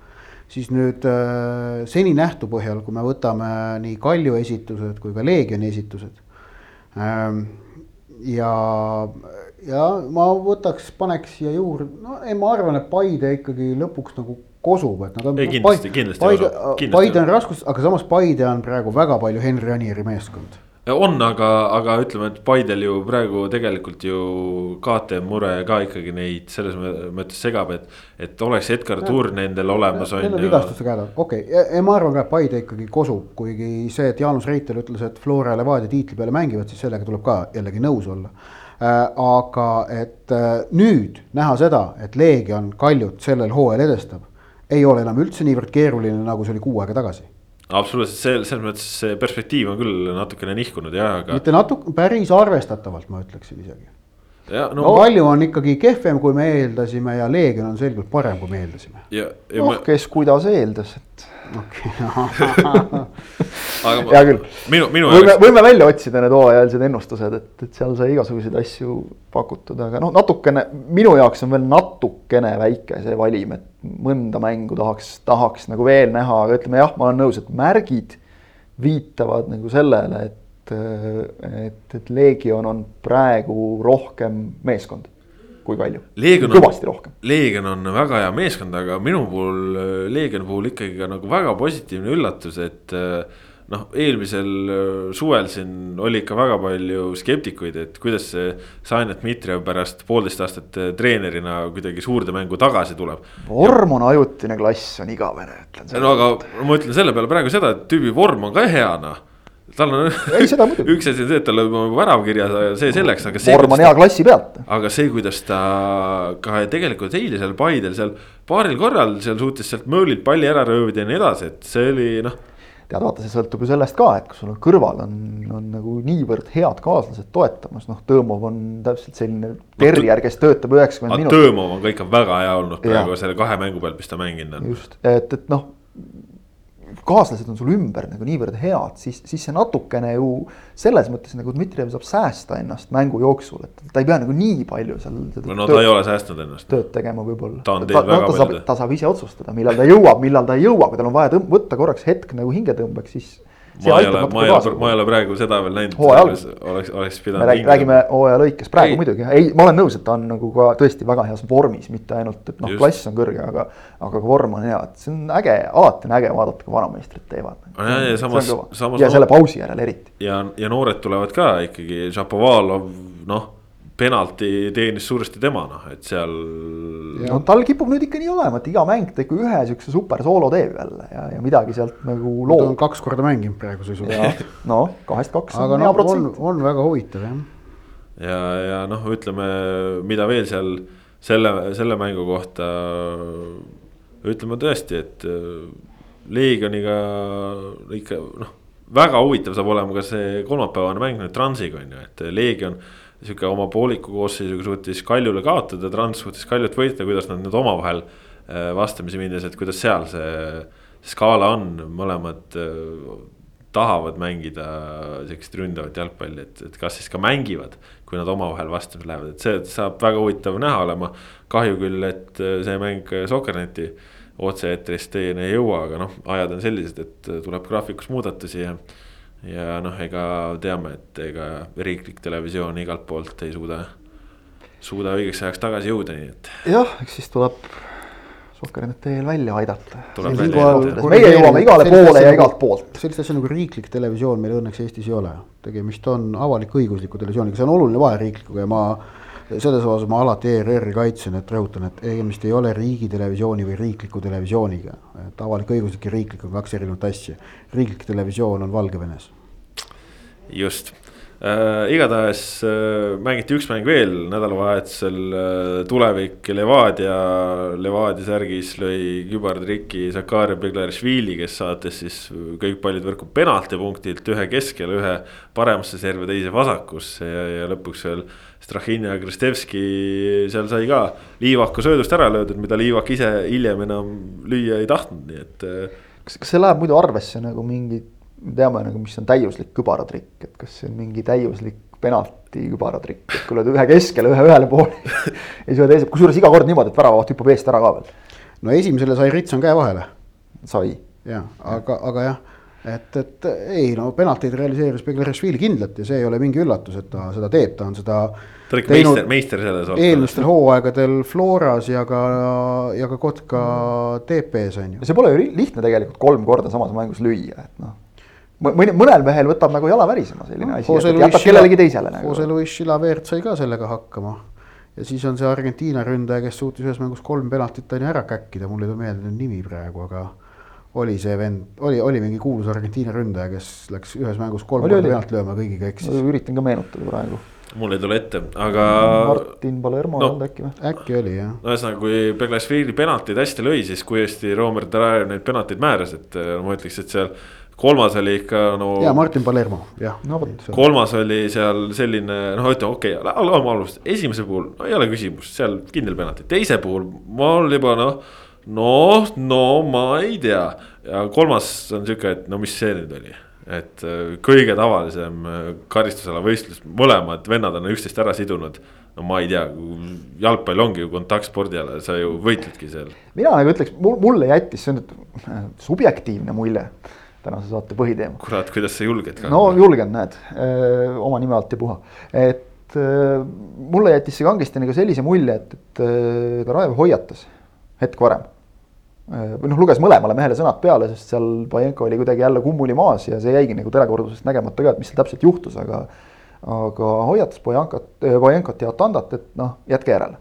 siis nüüd äh, seni nähtu põhjal, kui me võtame nii Kalju esitused kui ka Leegioni esitused ähm,. ja, ja ma võtaks, paneks siia juurde, no ei, ma arvan, et Paide ikkagi lõpuks nagu kosub, et nad on. kindlasti, kindlasti. Paide, Paide on raskus, aga samas Paide on praegu väga palju Henri Anieri meeskond on, aga, aga ütleme, et Paidel ju praegu tegelikult ju KTM mure ka ikkagi neid selles mõttes segab, et. et oleks Edgar Tuur nendel olemas on ju. Vigastuste käed, okei okay. ma arvan ka, et Paide ikkagi kosub, kuigi see, et Jaanus Reitel ütles, et Flora ja Levadia tiitli peale mängivad, siis sellega tuleb ka jällegi nõus olla äh, aga et äh, nüüd näha seda, et Leegion Kaljut sellel hooajal edestab, ei ole enam üldse niivõrd keeruline, nagu see oli kuu aega tagasi absoluutselt, see selles mõttes see perspektiiv on küll natukene nihkunud jah, aga. mitte natuke, päris arvestatavalt, ma ütleksin isegi. No, no palju on ikkagi kehvem, kui me eeldasime ja Leegion on selgelt parem, kui me eeldasime. noh ma..., kes kuidas eeldas, et hea küll. võime jaoks..., võime välja otsida need hooajalised ennustused, et, et seal sai igasuguseid asju pakutud, aga noh, natukene minu jaoks on veel natukene väike see valim, et mõnda mängu tahaks, tahaks nagu veel näha, aga ütleme jah, ma olen nõus, et märgid viitavad nagu sellele, et et, et Leegion on praegu rohkem meeskond kui palju? kõvasti rohkem. Leegion on väga hea meeskond, aga minu puhul, Leegioni puhul ikkagi ka nagu väga positiivne üllatus, et noh, eelmisel suvel siin oli ikka väga palju skeptikuid, et kuidas see Sainet Dmitrijev pärast poolteist aastat treenerina kuidagi suurde mängu tagasi tuleb. vorm on ajutine klass, on igavene, ütlen. no aga ma ütlen selle peale praegu seda, et tüübi vorm on ka hea noh tal on üks asi on see, et tal on värav kirjas, see selleks, aga. vorm on hea klassi pealt. aga see, kuidas ta ka tegelikult eile seal Paidel seal paaril korral seal suutis sealt möölilt palli ära röövida ja nii edasi, et see oli noh tead, vaata, see sõltub ju sellest ka, et kui sul on kõrval on, on nagu niivõrd head kaaslased toetamas, noh, Tõõmov on täpselt selline terrier, kes töötab üheksakümmend minutit. Tõõmov on ka ikka väga hea olnud praegu ja. selle kahe mängu pealt, mis ta mänginud on. just, et, et noh kaaslased on sul ümber nagu niivõrd head, siis, siis see natukene ju selles mõttes nagu Dmitrijev saab säästa ennast mängu jooksul, et ta ei pea nagu nii palju seal. no ta ei ole säästnud ennast. tööd tegema võib-olla. ta on teinud väga palju. ta saab ise otsustada, millal ta jõuab, millal ta ei jõua, kui tal on vaja võtta korraks hetk nagu hingetõmbeks, siis ma ei ole, ma ei ole, ma ei ole praegu seda veel näinud. oleks, oleks pidanud. me räägime, räägime hooaja lõikes praegu ei. muidugi, ei, ma olen nõus, et ta on nagu ka tõesti väga heas vormis, mitte ainult, et noh, klass on kõrge, aga. aga ka vorm on hea, et see on äge, alati on äge vaadata, kui vanameistrid teevad. ja, ja samas, samas. ja selle pausi järel eriti. ja, ja noored tulevad ka ikkagi, Šapovalov, noh penalti teenis suuresti tema noh, et seal. no tal kipub nüüd ikka nii olema, et iga mäng ta ikka ühe siukse super soolo teeb jälle ja, ja midagi sealt nagu loob. ta on kaks korda mänginud praeguse seisuga. no kahest kaks aga on no, hea protsent. on väga huvitav jah. ja, ja noh, ütleme, mida veel seal selle, selle mängu kohta ütleme tõesti, et äh, Leegioniga ikka noh, väga huvitav saab olema ka see kolmapäevane mäng nüüd Transiga on ju, et Leegion sihuke oma pooliku koosseisuga suutis Kaljule kaotada, Trans suutis Kaljut võita, kuidas nad nüüd omavahel äh, vastamisi minnes, et kuidas seal see skaala on, mõlemad äh, tahavad mängida sihukest ründavat jalgpalli, et, et kas siis ka mängivad, kui nad omavahel vastamisi lähevad, et see saab väga huvitav näha olema. kahju küll, et äh, see mäng Sokkerneti otse-eetrist teieni ei jõua, aga noh, ajad on sellised, et tuleb graafikus muudatusi ja ja noh, ega teame, et ega riiklik televisioon igalt poolt ei suuda, suuda õigeks ajaks tagasi jõuda, nii et. jah, eks siis tuleb Sohkerinet teel välja aidata. meie jõuame igale poole ja igalt poolt. sellist asja nagu riiklik televisioon meil õnneks Eestis ei ole. tegemist on avalik-õigusliku televisiooniga, see on oluline vahe riiklikuga ja ma selles osas ma alati ERR-i kaitsen, et rõhutan, et tegemist ei ole riigitelevisiooni või riikliku televisiooniga. et avalik-õiguslik ja riiklik on kaks erinevat asja. riiklik televisioon on Valgevenes. just äh,, igatahes äh, mängiti üks mäng veel nädalavahetusel äh,, tulevik Levadia, Levadia särgis lõi kübartriki Zakaria Beglarishvili, kes saatis siis kõik paljud võrku penaltipunktilt ühe keskel, ühe paremasse servi, teise vasakusse ja, ja lõpuks veel Strahhin ja Kristevski seal sai ka Liivaku söödust ära löödud, mida Liivak ise hiljem enam lüüa ei tahtnud, nii et. Äh, kas, kas see läheb muidu arvesse nagu mingi, me teame nagu, mis on täiuslik kübaratrikk, et kas see on mingi täiuslik penalti kübaratrikk, et kui lööd ühe keskele, ühe ühele poole ja siis ühe teise, kusjuures iga kord niimoodi, et väravavaht hüppab eest ära ka veel. no esimesele sai Ritson käe vahele. sai. jah, aga, aga jah et, et ei no penaltid realiseeris Beglerishvili kindlalt ja see ei ole mingi üllatus, et ta seda teeb, ta on seda. ta on ikka meister, meister selles osas. eelmistel hooaegadel Floras ja ka, ja ka Kotka TP-s on ju. see pole ju lihtne tegelikult kolm korda samas mängus lüüa, et noh mõni, mõnel mehel võtab nagu jala värisema selline asi, jätab kellelegi teisele nagu. Jose Luis Chilavert sai ka sellega hakkama. ja siis on see Argentiina ründaja, kes suutis ühes mängus kolm penaltit on ju ära käkkida, mul ei tule meelde nüüd nimi praegu, aga. oli see vend, oli, oli mingi kuulus Argentiina ründaja, kes läks ühes mängus kolm korda pealt lööma, kõigiga eksis. üritan ka meenutada praegu. mul ei tule ette, aga. Martin Palermo no. olnud äkki või? äkki oli jah. no ühesõnaga, kui Beglasvili penaltid hästi lõi, siis kui hästi Romer Tarajev neid penaltid määras, et äh, ma ütleks, et seal kolmas oli ikka no. ja Martin Palermo, jah. no vot. kolmas oli seal selline noh, ütleme okei okay,, algame algusest, esimese puhul no ei ole küsimust, seal kindel penalti, teise puhul mul juba noh. noh, no ma ei tea ja kolmas on sihuke, et no mis see nüüd oli et äh, kõige tavalisem äh, karistusala võistlus, mõlemad vennad on üksteist ära sidunud. no ma ei tea, jalgpall ongi ju kontaktspordiala, sa ju võitledki seal. mina nagu ütleks, mul, mulle jättis see nüüd äh, subjektiivne mulje tänase saate põhiteema. kurat, kuidas sa julged ka. no julgen, näed, oma nime alt ei puha, et mulle jättis see kangesti nagu sellise mulje, et, et Karajev hoiatas hetk varem. või noh, luges mõlemale mehele sõnad peale, sest seal Pajenko oli kuidagi jälle kummuli maas ja see jäigi nagu telekordusest nägemata ka, et mis seal täpselt juhtus, aga. aga hoiatas Pajenkot, Pajenkot ja Atandat, et noh, jätke järele.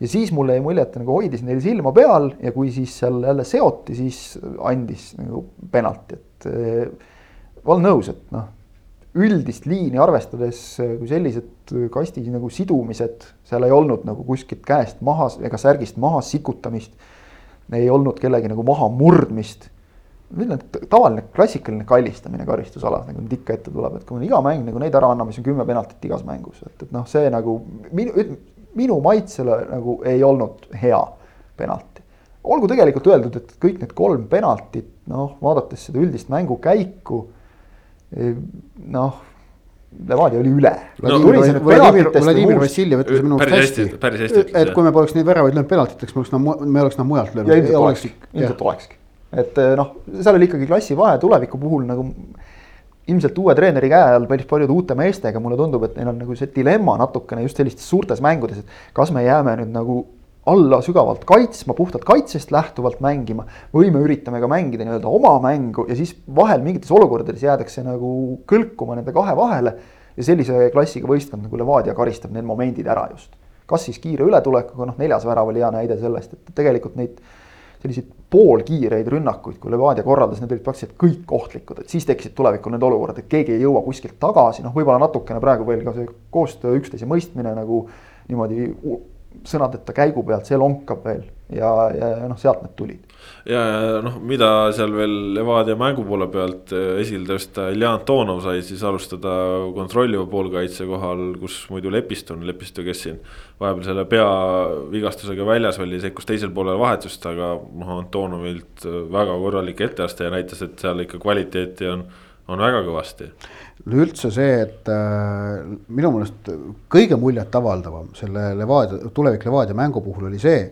Ja siis mulle jäi mulje, et ta nagu hoidis neil silma peal ja kui siis seal jälle seoti, siis andis nagu penalti, et olen nõus, et noh, üldist liini arvestades, kui sellised kasti nagu sidumised, seal ei olnud nagu kuskilt käest maha ega särgist maha sikutamist. ei olnud kellegi nagu maha murdmist. tavaline klassikaline kallistamine karistusalas, nagu nüüd ikka ette tuleb, et kui me iga mäng nagu neid ära anname, siis on kümme penaltit igas mängus, et, et noh, see nagu minu, minu maitsele nagu ei olnud hea penalti olgu tegelikult öeldud, et kõik need kolm penaltit, noh, vaadates seda üldist mängukäiku. noh, Levadia oli üle no,. Vladimir, Vassiljev ütles minu päris arust hästi, et kui me poleks neid väravaid löönud penaltiteks, me oleks nad, me oleks nad mujalt löönud. ja ilmselt olekski, ilmselt olekski, et noh, seal oli ikkagi klassivahe tuleviku puhul nagu ilmselt uue treeneri käe all päris paljude uute meestega, mulle tundub, et neil on nagu see dilemma natukene just sellistes suurtes mängudes, et kas me jääme nüüd nagu alla sügavalt kaitsma, puhtalt kaitsest lähtuvalt mängima või me üritame ka mängida nii-öelda oma mängu ja siis vahel mingites olukordades jäädakse nagu kõlkuma nende kahe vahele. ja sellise klassiga võistkond nagu Levadia karistab need momendid ära just. kas siis kiire ületulekuga, noh neljas värav oli hea näide sellest, et tegelikult neid selliseid poolkiireid rünnakuid, kui Levadia korraldas, need olid praktiliselt kõik ohtlikud, et siis tekkisid tulevikul need olukorrad, et keegi ei jõua kuskilt tagasi, noh, võib-olla natukene praegu veel ka see koostöö, üksteise mõistmine nagu niimoodi sõnadeta käigu pealt, see lonkab veel. Ja, ja noh, sealt need tulid. Ja, ja noh, mida seal veel Levadia mängu poole pealt eh, esile tõsta, Iljan Antonov sai siis alustada kontrolliva poolkaitse kohal, kus muidu Lepistu on, Lepistu, kes siin. vahepeal selle peavigastusega väljas oli, sekkus teisel poolel vahetust, aga noh, Antonovilt väga korralik etteaste ja näitas, et seal ikka kvaliteeti on, on väga kõvasti no üldse see, et äh, minu meelest kõige muljetavaldavam selle Levadia, tulevik Levadia mängu puhul oli see,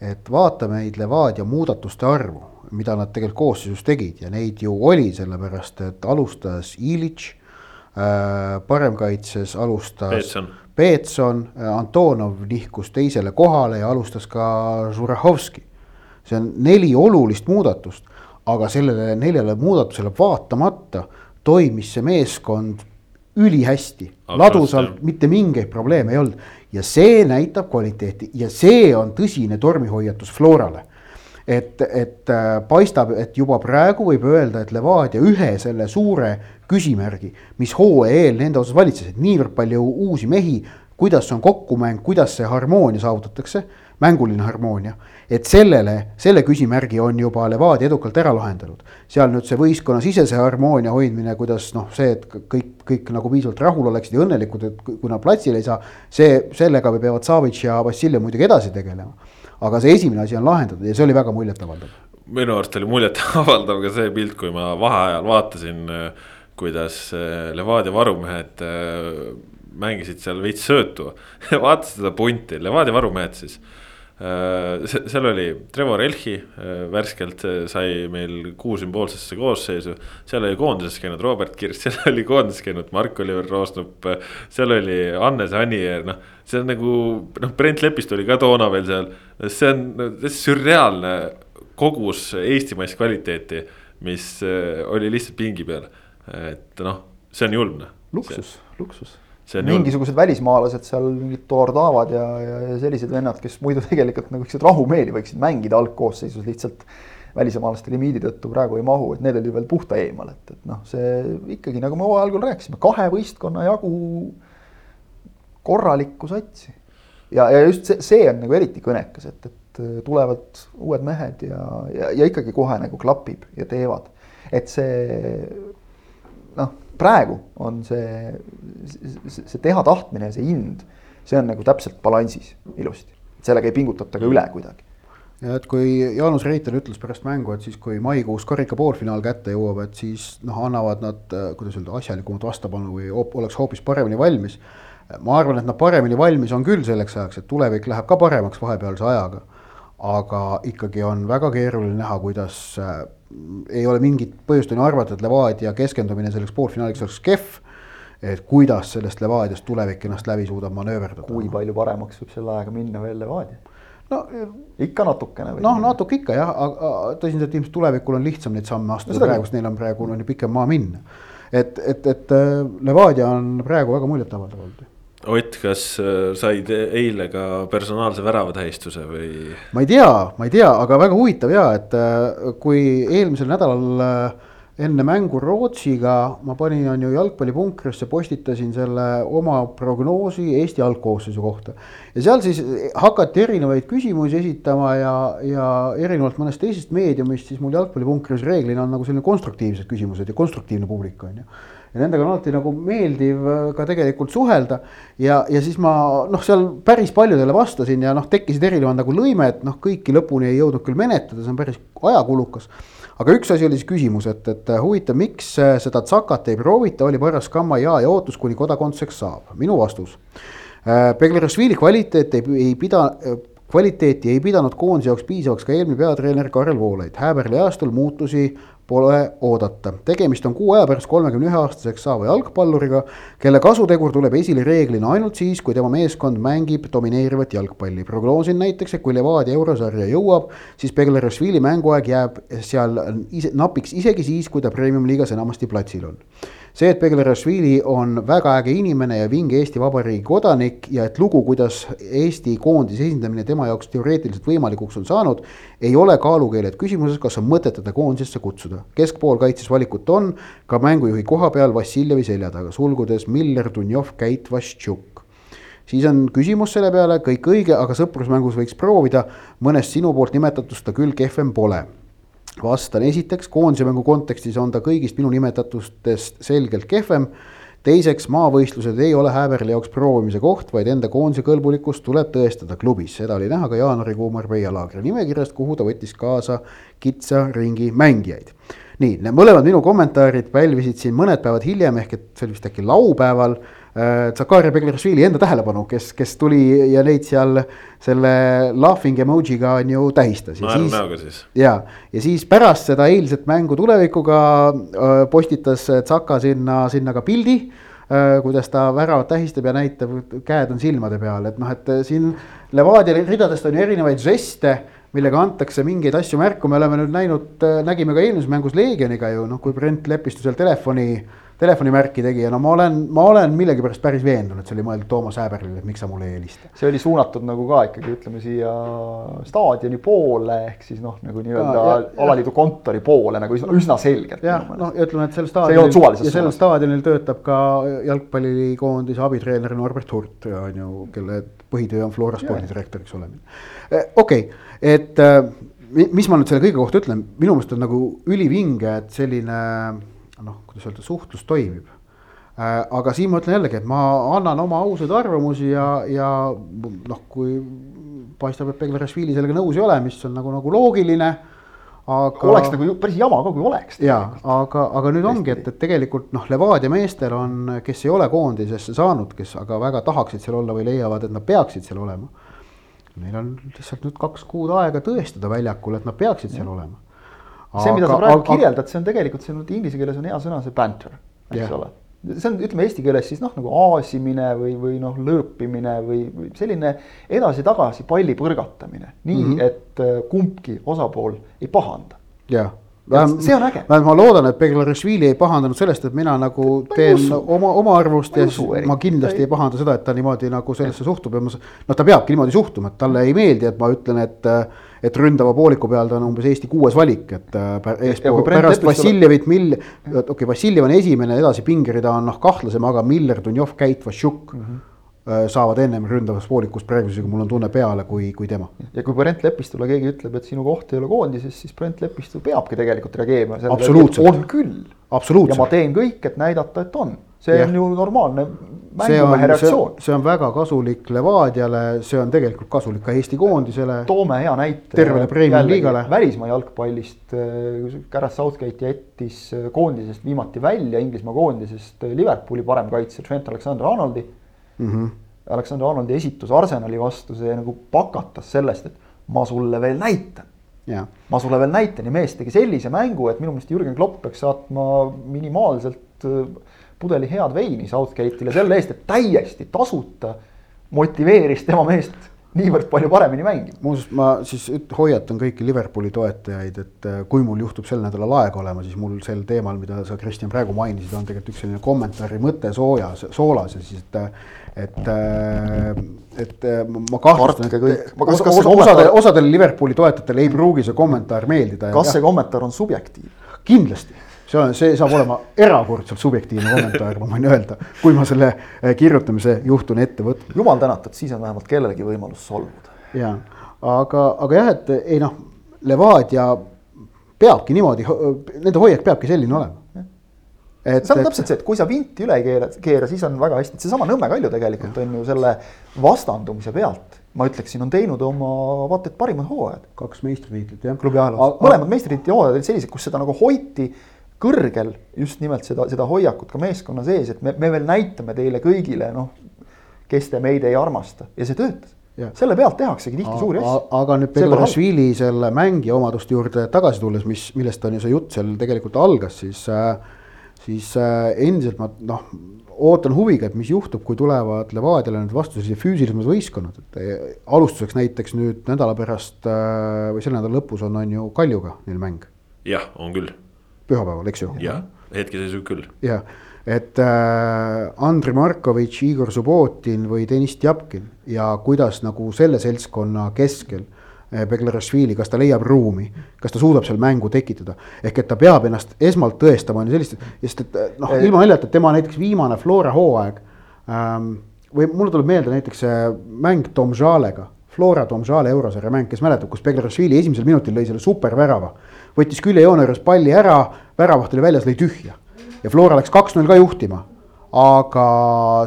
et vaata meid Levadia muudatuste arvu, mida nad tegelikult koosseisus tegid ja neid ju oli, sellepärast et alustas Ilitš äh,, paremkaitses alustas Peetson. Peetson, Antonov nihkus teisele kohale ja alustas ka Žurahovski. see on neli olulist muudatust, aga sellele neljale muudatusele vaatamata toimis see meeskond ülihästi, ladusalt, mitte mingeid probleeme ei olnud. ja see näitab kvaliteeti ja see on tõsine tormihoiatus Florale. et, et äh, paistab, et juba praegu võib öelda, et Levadia ühe selle suure küsimärgi, mis hooaja eel nende osas valitses, et niivõrd palju uusi mehi, kuidas on kokkumäng, kuidas see harmoonia saavutatakse, mänguline harmoonia et sellele, selle küsimärgi on juba Levadia edukalt ära lahendanud. seal nüüd see võistkonnasisese harmoonia hoidmine, kuidas noh, see, et kõik, kõik nagu piisavalt rahul oleksid ja õnnelikud, et kui nad platsile ei saa. see, sellega peavad Savic ja Vassiljev muidugi edasi tegelema. aga see esimene asi on lahendatud ja see oli väga muljetavaldav. minu arust oli muljetavaldav ka see pilt, kui ma vaheajal vaatasin, kuidas Levadia varumehed mängisid seal veits söötu vaatasin seda punti, Levadia varumehed siis seal oli Trevor Elchi värskelt sai meil kuu sümboolsesse koosseisu. seal oli koondises käinud Robert Kirss, seal oli koondises käinud Mark-Oliver Roosnup, seal oli Hannes Anier, noh. see on nagu noh, Brent Lepist oli ka toona veel seal, see on sürreaalne kogus eestimaist kvaliteeti, mis oli lihtsalt pingi peal et noh, see on julm. luksus, luksus. Mingisugused julm. välismaalased seal, mingid Tordavad ja, ja, sellised vennad, kes muidu tegelikult nagu siukseid rahumeeli võiksid mängida algkoosseisus lihtsalt välismaalaste limiidi tõttu praegu ei mahu, et need olid veel puhta eemal, et, et noh, see ikkagi nagu me hooaja algul rääkisime, kahe võistkonna jagu korralikku satsi. ja, ja just see, see on nagu eriti kõnekas, et, et tulevad uued mehed ja, ja, ja ikkagi kohe nagu klapib ja teevad. et see noh, praegu on see, see, teha tahtmine ja see hind, see on nagu täpselt balansis ilusti. sellega ei pingutata ka üle kuidagi ja et kui Jaanus Reiter ütles pärast mängu, et siis kui maikuus karika poolfinaal kätte jõuab, et siis noh, annavad nad, kuidas öelda, asjalikumat vastupanu või oleks hoopis paremini valmis. ma arvan, et nad paremini valmis on küll selleks ajaks, et tulevik läheb ka paremaks vahepealse ajaga. Aga ikkagi on väga keeruline näha, kuidas äh, ei ole mingit põhjust on ju arvata, et Levadia keskendumine selleks poolfinaaliks oleks kehv et kuidas sellest Levadiast tulevik ennast läbi suudab manööverdada. kui palju paremaks võib selle ajaga minna veel Levadia? no ikka natukene. noh, natuke ikka jah, aga tõsiselt ilmselt tulevikul on lihtsam neid samme astuda no, praegu, sest neil on praegu on ju pikem maa minna. et, et, et äh, Levadia on praegu väga muljetavaldav olnud. Ott, kas äh, said eile ka personaalse väravatähistuse või? ma ei tea, ma ei tea, aga väga huvitav ja, et äh, kui eelmisel nädalal äh, enne mängu Rootsiga ma panin, on ju, jalgpallipunkrisse, postitasin selle oma prognoosi Eesti algkoosseisu kohta. ja seal siis hakati erinevaid küsimusi esitama ja, ja erinevalt mõnest teisest meediumist, siis mul jalgpallipunkris reeglina on nagu selline konstruktiivsed küsimused ja konstruktiivne publik, on ju ja nendega on alati nagu meeldiv äh, ka tegelikult suhelda. ja, ja siis ma noh, seal päris paljudele vastasin ja noh, tekkisid erinevad nagu lõimed, noh, kõiki lõpuni ei jõudnud küll menetleda, see on päris ajakulukas aga üks asi oli siis küsimus, et, et huvitav, miks äh, seda Zakat ei proovita, oli paras Kamma ja, ja ootus, kuni kodakondseks saab. minu vastus. Beglerashvili äh, kvaliteet ei, ei pida, äh, kvaliteeti ei pidanud koondise jaoks piisavaks ka eelmine peatreener Karel Voolaid. Häberli ajastul muutusi pole oodata. tegemist on kuu aja pärast kolmekümne ühe aastaseks saava jalgpalluriga, kelle kasutegur tuleb esile reeglina ainult siis, kui tema meeskond mängib domineerivat jalgpalli. prognoosin näiteks, et kui Levadia eurosarja jõuab, siis Beglerashvili mänguaeg jääb seal ise, napiks isegi siis, kui ta premium-liigas enamasti platsil on see, et Beglerashvili on väga äge inimene ja vinge Eesti Vabariigi kodanik ja et lugu, kuidas Eesti koondise esindamine tema jaoks teoreetiliselt võimalikuks on saanud, ei ole kaalukeeled küsimuses, kas on mõtet teda koondisesse kutsuda. keskpoolkaitses valikut on ka mängujuhi koha peal Vassiljevi selja taga, sulgudes Miller, Dunjov, Käit, Vaštšuk siis on küsimus selle peale, kõik õige, aga sõprusmängus võiks proovida, mõnest sinu poolt nimetatust ta küll kehvem pole vastan esiteks, koondise mängu kontekstis on ta kõigist minu nimetatustest selgelt kehvem. teiseks, maavõistlused ei ole Häberli jaoks proovimise koht, vaid enda koondise kõlbulikkust tuleb tõestada klubis, seda oli näha ka jaanuarikuu Marbella laagri nimekirjast, kuhu ta võttis kaasa kitsa ringi mängijaid. nii, need mõlemad minu kommentaarid pälvisid siin mõned päevad hiljem, ehk et see oli vist äkki laupäeval Zakaria Begleršvili enda tähelepanu, kes, kes tuli ja neid seal selle laughing emoji'ga on ju tähistas. naerunäoga siis. ja, ja siis pärast seda eilset mängu tulevikuga äh, postitas Zaka sinna, sinna ka pildi äh, kuidas ta väravat tähistab ja näitab, käed on silmade peal, et noh, et siin Levadia ridadest on ju erinevaid žeste millega antakse mingeid asju märku, me oleme nüüd näinud, nägime ka eelmises mängus Leegioniga ju noh, kui Brent Lepistu seal telefoni äh, telefonimärki tegi ja no ma olen, ma olen millegipärast päris veendunud, see oli mõeldud Toomas Häberlile, et miks sa mulle ei helista. see oli suunatud nagu ka ikkagi ütleme siia staadioni poole ehk siis noh, nagu nii-öelda alaliidu kontori poole nagu üsna, üsna selgelt. jah, noh ja ütleme, et sel staadionil ja sellel staadionil töötab ka jalgpallikoondise abitreener Norbert Hurt on ju, kelle põhitöö on Flora spordidirektoriks olemine. Eh, okei okay,, et eh, mis ma nüüd selle kõige kohta ütlen, minu meelest on nagu ülivinge, et selline noh, kuidas öelda, suhtlus toimib. Äh, aga siin ma ütlen jällegi, et ma annan oma ausaid arvamusi ja, ja noh, kui paistab, et Beglerashvili sellega nõus ei ole, mis on nagu, nagu loogiline aga. oleks nagu päris jama ka, kui oleks. ja, aga, aga nüüd ongi, et, et tegelikult noh, Levadia meestel on, kes ei ole koondisesse saanud, kes aga väga tahaksid seal olla või leiavad, et nad peaksid seal olema. Neil on lihtsalt nüüd kaks kuud aega tõestada väljakul, et nad peaksid seal olema see, mida sa praegu aga, kirjeldad, see on tegelikult, see on inglise keeles on hea sõna, see banter, eks yeah. ole see on, ütleme eesti keeles siis noh, nagu aasimine või, või noh, lõõpimine või, või selline edasi-tagasi palli põrgatamine. nii mm, -hmm. et äh, kumbki osapool ei pahanda. jah, see on äge. vähemalt ma loodan, et Beglarishvili ei pahandanud sellest, et mina nagu teen usu. oma, oma arvust ma ja usu, ma kindlasti ei, ei pahanda seda, et ta niimoodi nagu sellesse suhtub ja ma. noh, ta peabki niimoodi suhtuma, et talle ei meeldi, et ma ütlen, et, et ründava pooliku peal ta on umbes Eesti kuues valik, et äh, eespool pärast Vassiljevit, Mill-, okei okay,, Vassiljev on esimene, edasi pingerida on noh kahtlasem, aga Miller, Dunjov, Käit, Vassiuk mm. -hmm Äh, saavad ennem ründavas poolikus praegusega, mul on tunne peale, kui, kui tema. ja kui Brent Lepistule keegi ütleb, et sinu koht ei ole koondises, siis Brent Lepistu peabki tegelikult reageerima. on küll. ja ma teen kõik, et näidata, et on. See ja. on ju normaalne mängumehe reaktsioon. see on väga kasulik Levadiale, see on tegelikult kasulik ka Eesti koondisele. toome hea näite. tervele Premiumi liigale. välismaa jalgpallist, Gareth Southgate jättis koondisest viimati välja, Inglismaa koondisest Liverpooli parem kaitse Trent Alexander-Arnoldi mm. -hmm. Alexander Arnoldi esitus Arsenali vastu, see nagu pakatas sellest, et ma sulle veel näitan. ma sulle veel näitan ja mees tegi sellise mängu, et minu meelest Jürgen Klopp peaks saatma minimaalselt äh, pudeli head veini Southgate'ile selle eest, et täiesti tasuta motiveeris tema meest niivõrd palju paremini mängima. muuseas, ma siis hoiatan kõiki Liverpooli toetajaid, et äh, kui mul juhtub sel nädalal aega olema, siis mul sel teemal, mida sa, Kristjan, praegu mainisid, on tegelikult üks selline kommentaari mõte soojas, soolas ja siis, et et, äh, et äh, ma kahtlustan, et kas, kas osadel, osadel Liverpooli toetajatel ei pruugi see kommentaar meeldida. kas see kommentaar on subjektiivne? kindlasti see on, see saab olema erakordselt subjektiivne kommentaar, ma võin öelda, kui ma selle äh, kirjutamise juhtun ette võtma. jumal tänatud, siis on vähemalt kellelgi võimalus solvuda. ja, aga, aga jah, et ei noh, Levadia peabki niimoodi, nende hoiak peabki selline olema et see on täpselt see, et kui sa vinti üle ei keera, keera, siis on väga hästi, seesama Nõmme Kalju tegelikult on ju selle vastandumise pealt, ma ütleksin, on teinud oma vaata et parimad hooajad. kaks meistritiitlit jah. klubi ajaloos, mõlemad meistritiitli hooajad olid sellised, kus seda nagu hoiti kõrgel just nimelt seda, seda hoiakut ka meeskonna sees, et me, me veel näitame teile kõigile, noh, kes te meid ei armasta ja see töötas. Ja. selle pealt tehaksegi tihti suuri asju. aga nüüd Belarusvili selle mängija omaduste juurde tagasi tulles, mis, millest on ju see jutt seal tegelikult algas, siis äh, siis äh, endiselt ma noh, ootan huviga, et mis juhtub, kui tulevad Levadiale nüüd vastu sellised füüsilisemad võistkonnad, et äh, alustuseks näiteks nüüd nädala pärast või selle nädala lõpus on, on ju Kaljuga neil mäng. jah, on küll pühapäeval, eks ju? jah, hetkeseisuga küll. jah, et äh, Andrei Markovitš, Igor Subbotin või Deniss Tjapkin ja kuidas nagu selle seltskonna keskel äh, Beglarashvili, kas ta leiab ruumi, kas ta suudab seal mängu tekitada. ehk et ta peab ennast esmalt tõestama, on ju sellist, sest et äh, noh, ilma naljata, et tema näiteks viimane Flora hooaeg ähm,. või mulle tuleb meelde näiteks see mäng Tom Žalega, Flora Tom Žale eurosarja mäng, kes mäletab, kus Beglarashvili esimesel minutil lõi selle supervärava võttis küljejoone juures palli ära, väravaht oli väljas, lõi tühja. ja Flora läks kaks-null ka juhtima. aga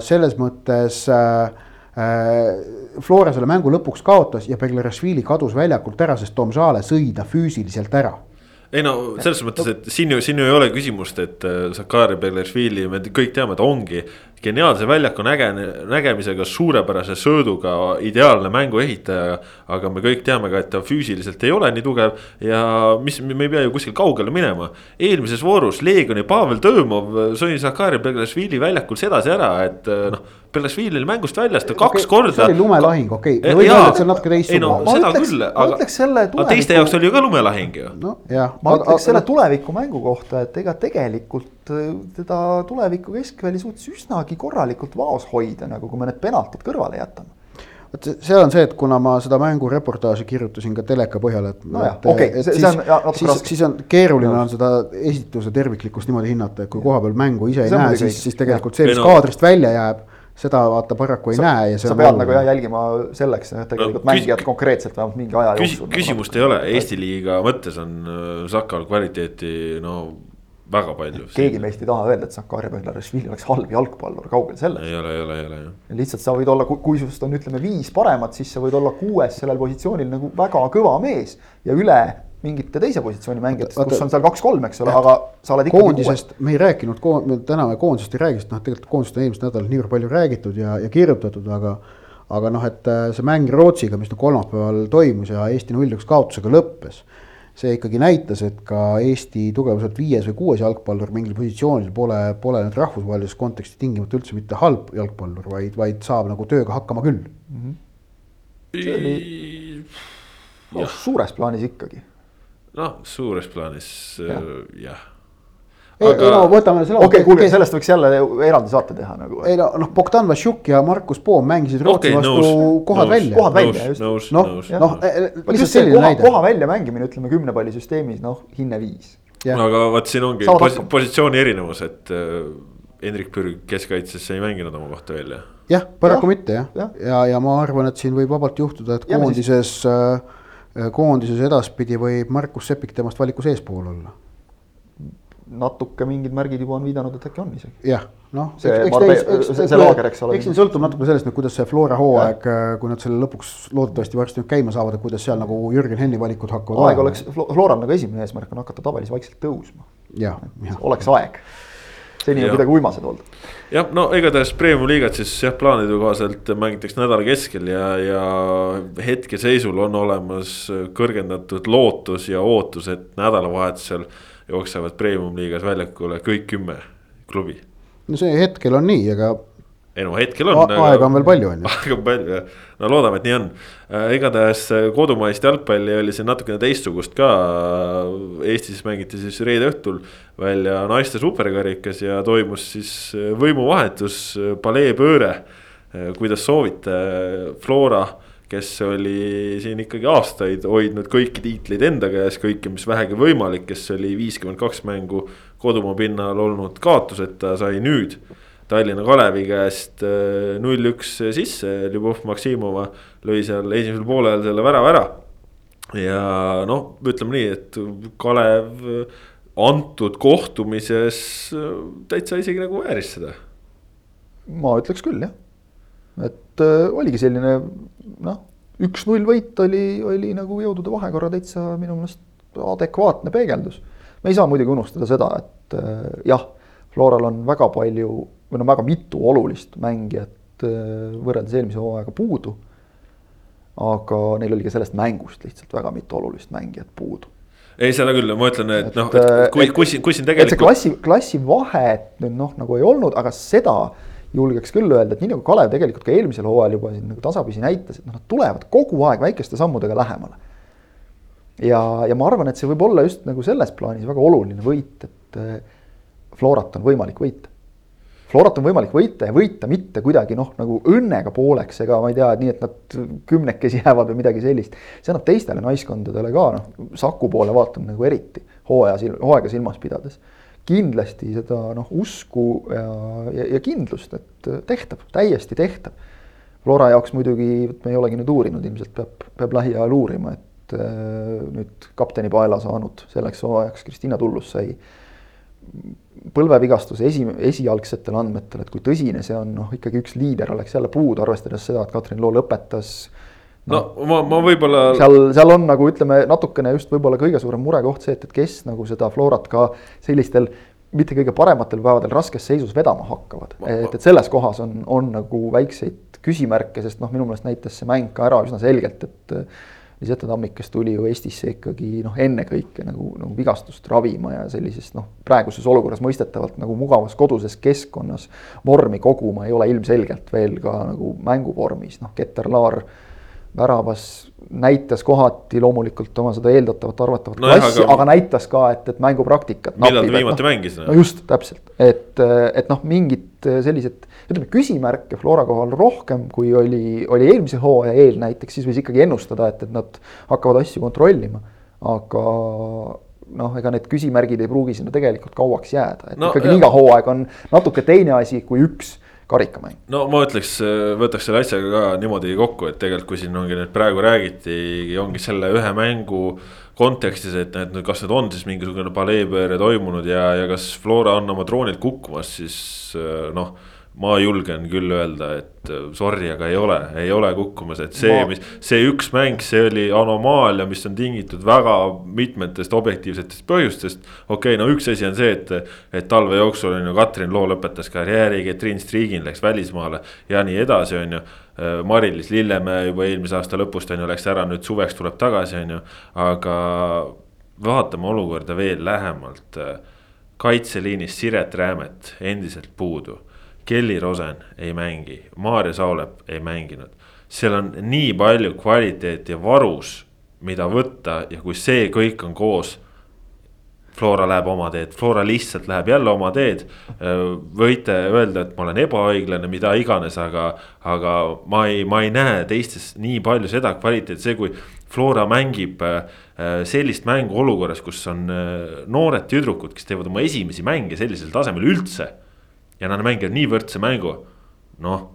selles mõttes äh, äh, Flora selle mängu lõpuks kaotas ja Beglarashvili kadus väljakult ära, sest Tom Žale sõi ta füüsiliselt ära ei no selles mõttes, et siin ju, siin ju ei ole küsimust, et äh, Sakari Belešvili, me kõik teame, ta ongi geniaalse väljaku näge-, nägemisega, suurepärase sööduga, ideaalne mänguehitaja. aga me kõik teame ka, et ta füüsiliselt ei ole nii tugev ja mis, me ei pea ju kuskil kaugele minema. eelmises voorus Leegioni Pavel Tõõmov sõi Sakari Belešvili väljakul sedasi ära, et noh Belašvili oli mängust väljas, ta kaks okay, korda. see oli lumelahing, okei okay., me võime öelda, et see on natuke teistsugune. ei no seda ütleks, küll, aga, tuleviku... aga teiste jaoks oli ju ka lumelahing ju. no jah. ma ütleks selle tulevikumängu kohta, et ega tegelikult teda tuleviku keskväli suutis üsnagi korralikult vaos hoida, nagu kui me need penaltid kõrvale jätame. Vot see on see, et kuna ma seda mängureportaaži kirjutasin ka teleka põhjal, et no. Okay, et siis, siis, siis on keeruline on seda esituse terviklikkust niimoodi hinnata, et kui kohapeal mängu ise ei see näe, siis, siis tegelikult see, mis kaadrist välja jääb seda vaata paraku ei sa, näe ja sa pead nagu jah jälgima selleks, et tegelikult no, mängijad konkreetselt vähemalt mingi aja küs, jooksul. küsimust ei ole, Eesti liiga mõttes on äh, Sakal kvaliteeti no väga palju. keegi meist ei taha öelda, et Sakari Beglarishvili oleks halb jalgpallur, kaugel sellest. ei ole, ei ole, ei ole jah. lihtsalt sa võid olla, kui sinust on, ütleme viis paremat, siis sa võid olla kuues sellel positsioonil nagu väga kõva mees ja üle mingite teise positsiooni mängijatest, kus on seal kaks-kolm, eks ole, aga sa oled ikkagi koondisest, me ei rääkinud, täna me koondisest ei räägi, sest noh, tegelikult koondisest on eelmisel nädalal niivõrd palju räägitud ja, ja kirjutatud, aga aga noh, et äh, see mäng Rootsiga, mis nüüd kolmapäeval toimus ja Eesti null-üks kaotusega lõppes, see ikkagi näitas, et ka Eesti tugevuselt viies või kuues jalgpallur mingil positsioonil pole, pole nüüd rahvusvahelises kontekstis tingimata üldse mitte halb jalgpallur, vaid, vaid saab nagu tööga hakkama küll mm. -hmm. see oli no, suures plaanis ikkagi noh, suures plaanis jah ja ei aga..., no võtame selle. okei okay,, kuulge, sellest võiks jälle eraldi saate teha nagu. ei no noh, Bogdan Vassiuk ja Markus Poom mängisid Rootsi okay, vastu nõus, kohad nõus, välja. kohad välja, just. noh, noh, lihtsalt selline näide. koha välja mängimine, ütleme kümne palli süsteemis, noh, hinne viis. no aga vot siin ongi pos positsiooni erinevus, et äh, Hendrik Pürg keskkaitses ei mänginud oma kohta välja. jah, paraku ja, mitte jah, ja, ja, ja ma arvan, et siin võib vabalt juhtuda, et koondises, äh, koondises edaspidi võib Markus Sepik temast valikus eespool olla natuke mingid märgid juba on viidanud, et äkki on isegi. jah, noh. see, see, see laager, eks ole. eks siin sõltub natuke sellest, kuidas see Flora hooaeg, kui nad selle lõpuks loodetavasti varsti nüüd käima saavad, et kuidas seal nagu Jürgen Henni valikud hakkavad. aeg oleks, Floral nagu esimene eesmärk on hakata tabelis vaikselt tõusma. oleks aeg seni on kuidagi uimased olnud. jah, no igatahes Premium liigat siis jah, plaanide kohaselt mängitakse nädala keskel ja, ja hetkeseisul on olemas kõrgendatud lootus ja ootus, et nädalavahetusel jooksevad premium-liigas väljakule kõik kümme klubi. no see hetkel on nii, aga. ei no hetkel on. aega on veel palju, on ju. aega on palju jah, no loodame, et nii on äh,. igatahes äh, kodumaist jalgpalli oli siin natukene teistsugust ka. Eestis mängiti siis reede õhtul välja naiste superkarikas ja toimus siis äh, võimuvahetus, paleepööre. kuidas soovite, Flora kes oli siin ikkagi aastaid hoidnud kõiki tiitleid enda käes, kõike, mis vähegi võimalik, kes oli viiskümmend kaks mängu kodumaa pinnal olnud kaotuseta, sai nüüd. Tallinna Kalevi käest äh, null-üks sisse, Ljubov Maksimova lõi seal esimesel poolel selle värava ära. ja noh, ütleme nii, et Kalev antud kohtumises äh, täitsa isegi nagu vääris seda. ma ütleks küll jah, et äh, oligi selline noh, üks-null võit oli, oli nagu jõudude vahekorra täitsa minu meelest adekvaatne peegeldus. me ei saa muidugi unustada seda, et äh, jah, Floral on väga palju või no väga mitu olulist mängijat äh, võrreldes eelmise hooajaga puudu. aga neil oli ka sellest mängust lihtsalt väga mitu olulist mängijat puudu ei, seda küll, ma ütlen, et, et noh, et kui, kui siin, kui siin tegelikult. see klassi, klassivahet nüüd noh, nagu ei olnud, aga seda julgeks küll öelda, et nii nagu Kalev tegelikult ka eelmisel hooajal juba siin nagu tasapisi näitas, et noh, nad tulevad kogu aeg väikeste sammudega lähemale. ja, ja ma arvan, et see võib olla just nagu selles plaanis väga oluline võit, et eh, Florat on võimalik võita. Florat on võimalik võita ja võita mitte kuidagi noh, nagu õnnega pooleks ega ma ei tea, et nii, et nad kümnekesi jäävad või midagi sellist. see annab teistele naiskondadele ka noh, Saku poole vaatame nagu eriti hooaja, hooaega silmas pidades kindlasti seda noh, usku ja, ja, ja kindlust, et tehtav, täiesti tehtav. Flora jaoks muidugi, me ei olegi nüüd uurinud, ilmselt peab, peab lähiajal uurima, et äh, nüüd kapteni paela saanud selleks hooajaks Kristina Tullus sai põlvevigastuse esi, esialgsetel andmetel, et kui tõsine see on, noh ikkagi üks liider oleks jälle puudu, arvestades seda, et Katrin Loo lõpetas no ma, ma võib-olla. seal, seal on nagu ütleme natukene just võib-olla kõige suurem murekoht see, et, et kes nagu seda Florat ka sellistel mitte kõige parematel päevadel raskes seisus vedama hakkavad. et, et selles kohas on, on nagu väikseid küsimärke, sest noh, minu meelest näitas see mäng ka ära üsna selgelt, et. Lisette Tammik, kes tuli ju Eestisse ikkagi noh, ennekõike nagu, nagu vigastust ravima ja sellises noh, praeguses olukorras mõistetavalt nagu mugavas koduses keskkonnas vormi koguma ei ole ilmselgelt veel ka nagu mänguvormis, noh, Keter Laar väravas näitas kohati loomulikult oma seda eeldatavat, arvatavat no klassi, aga, aga näitas ka, et, et mängupraktikat. millal ta viimati no, mängis? no just, täpselt, et, et noh, mingid sellised, ütleme küsimärke Flora kohal rohkem, kui oli, oli eelmise hooaja eel näiteks, siis võis ikkagi ennustada, et, et nad hakkavad asju kontrollima. aga noh, ega need küsimärgid ei pruugi sinna tegelikult kauaks jääda, et no, ikkagi iga hooaeg on natuke teine asi kui üks karikamäng. no ma ütleks, võtaks selle asjaga ka niimoodi kokku, et tegelikult kui siin ongi nüüd praegu räägiti, ongi selle ühe mängu kontekstis, et, et kas nüüd on siis mingisugune paleepööre toimunud ja, ja kas Flora on oma troonilt kukkumas, siis noh ma julgen küll öelda, et äh, sorry, aga ei ole, ei ole kukkumas, et see ma..., mis see üks mäng, see oli anomaalia, mis on tingitud väga mitmetest objektiivsetest põhjustest. okei okay,, no üks asi on see, et, et talve jooksul on ju Katrin Loo lõpetas karjääri, Getriin Striigin läks välismaale ja nii edasi, on ju. Äh, Mari-Liis Lillemäe juba eelmise aasta lõpust on ju läks ära, nüüd suveks tuleb tagasi, on ju, aga vaatame olukorda veel lähemalt. kaitseliinis Siret Räämet endiselt puudu Kelly Rosen ei mängi, Maarja Saulep ei mänginud. seal on nii palju kvaliteeti varus mida võtta ja kui see kõik on koos Flora läheb oma teed, Flora lihtsalt läheb jälle oma teed. võite öelda, et ma olen ebaõiglane, mida iganes, aga, aga ma ei, ma ei näe teistes nii palju seda kvaliteeti, see kui. Flora mängib sellist mängu olukorras, kus on noored tüdrukud, kes teevad oma esimesi mänge sellisel tasemel üldse. Ja nad mängivad nii võrdse mängu, noh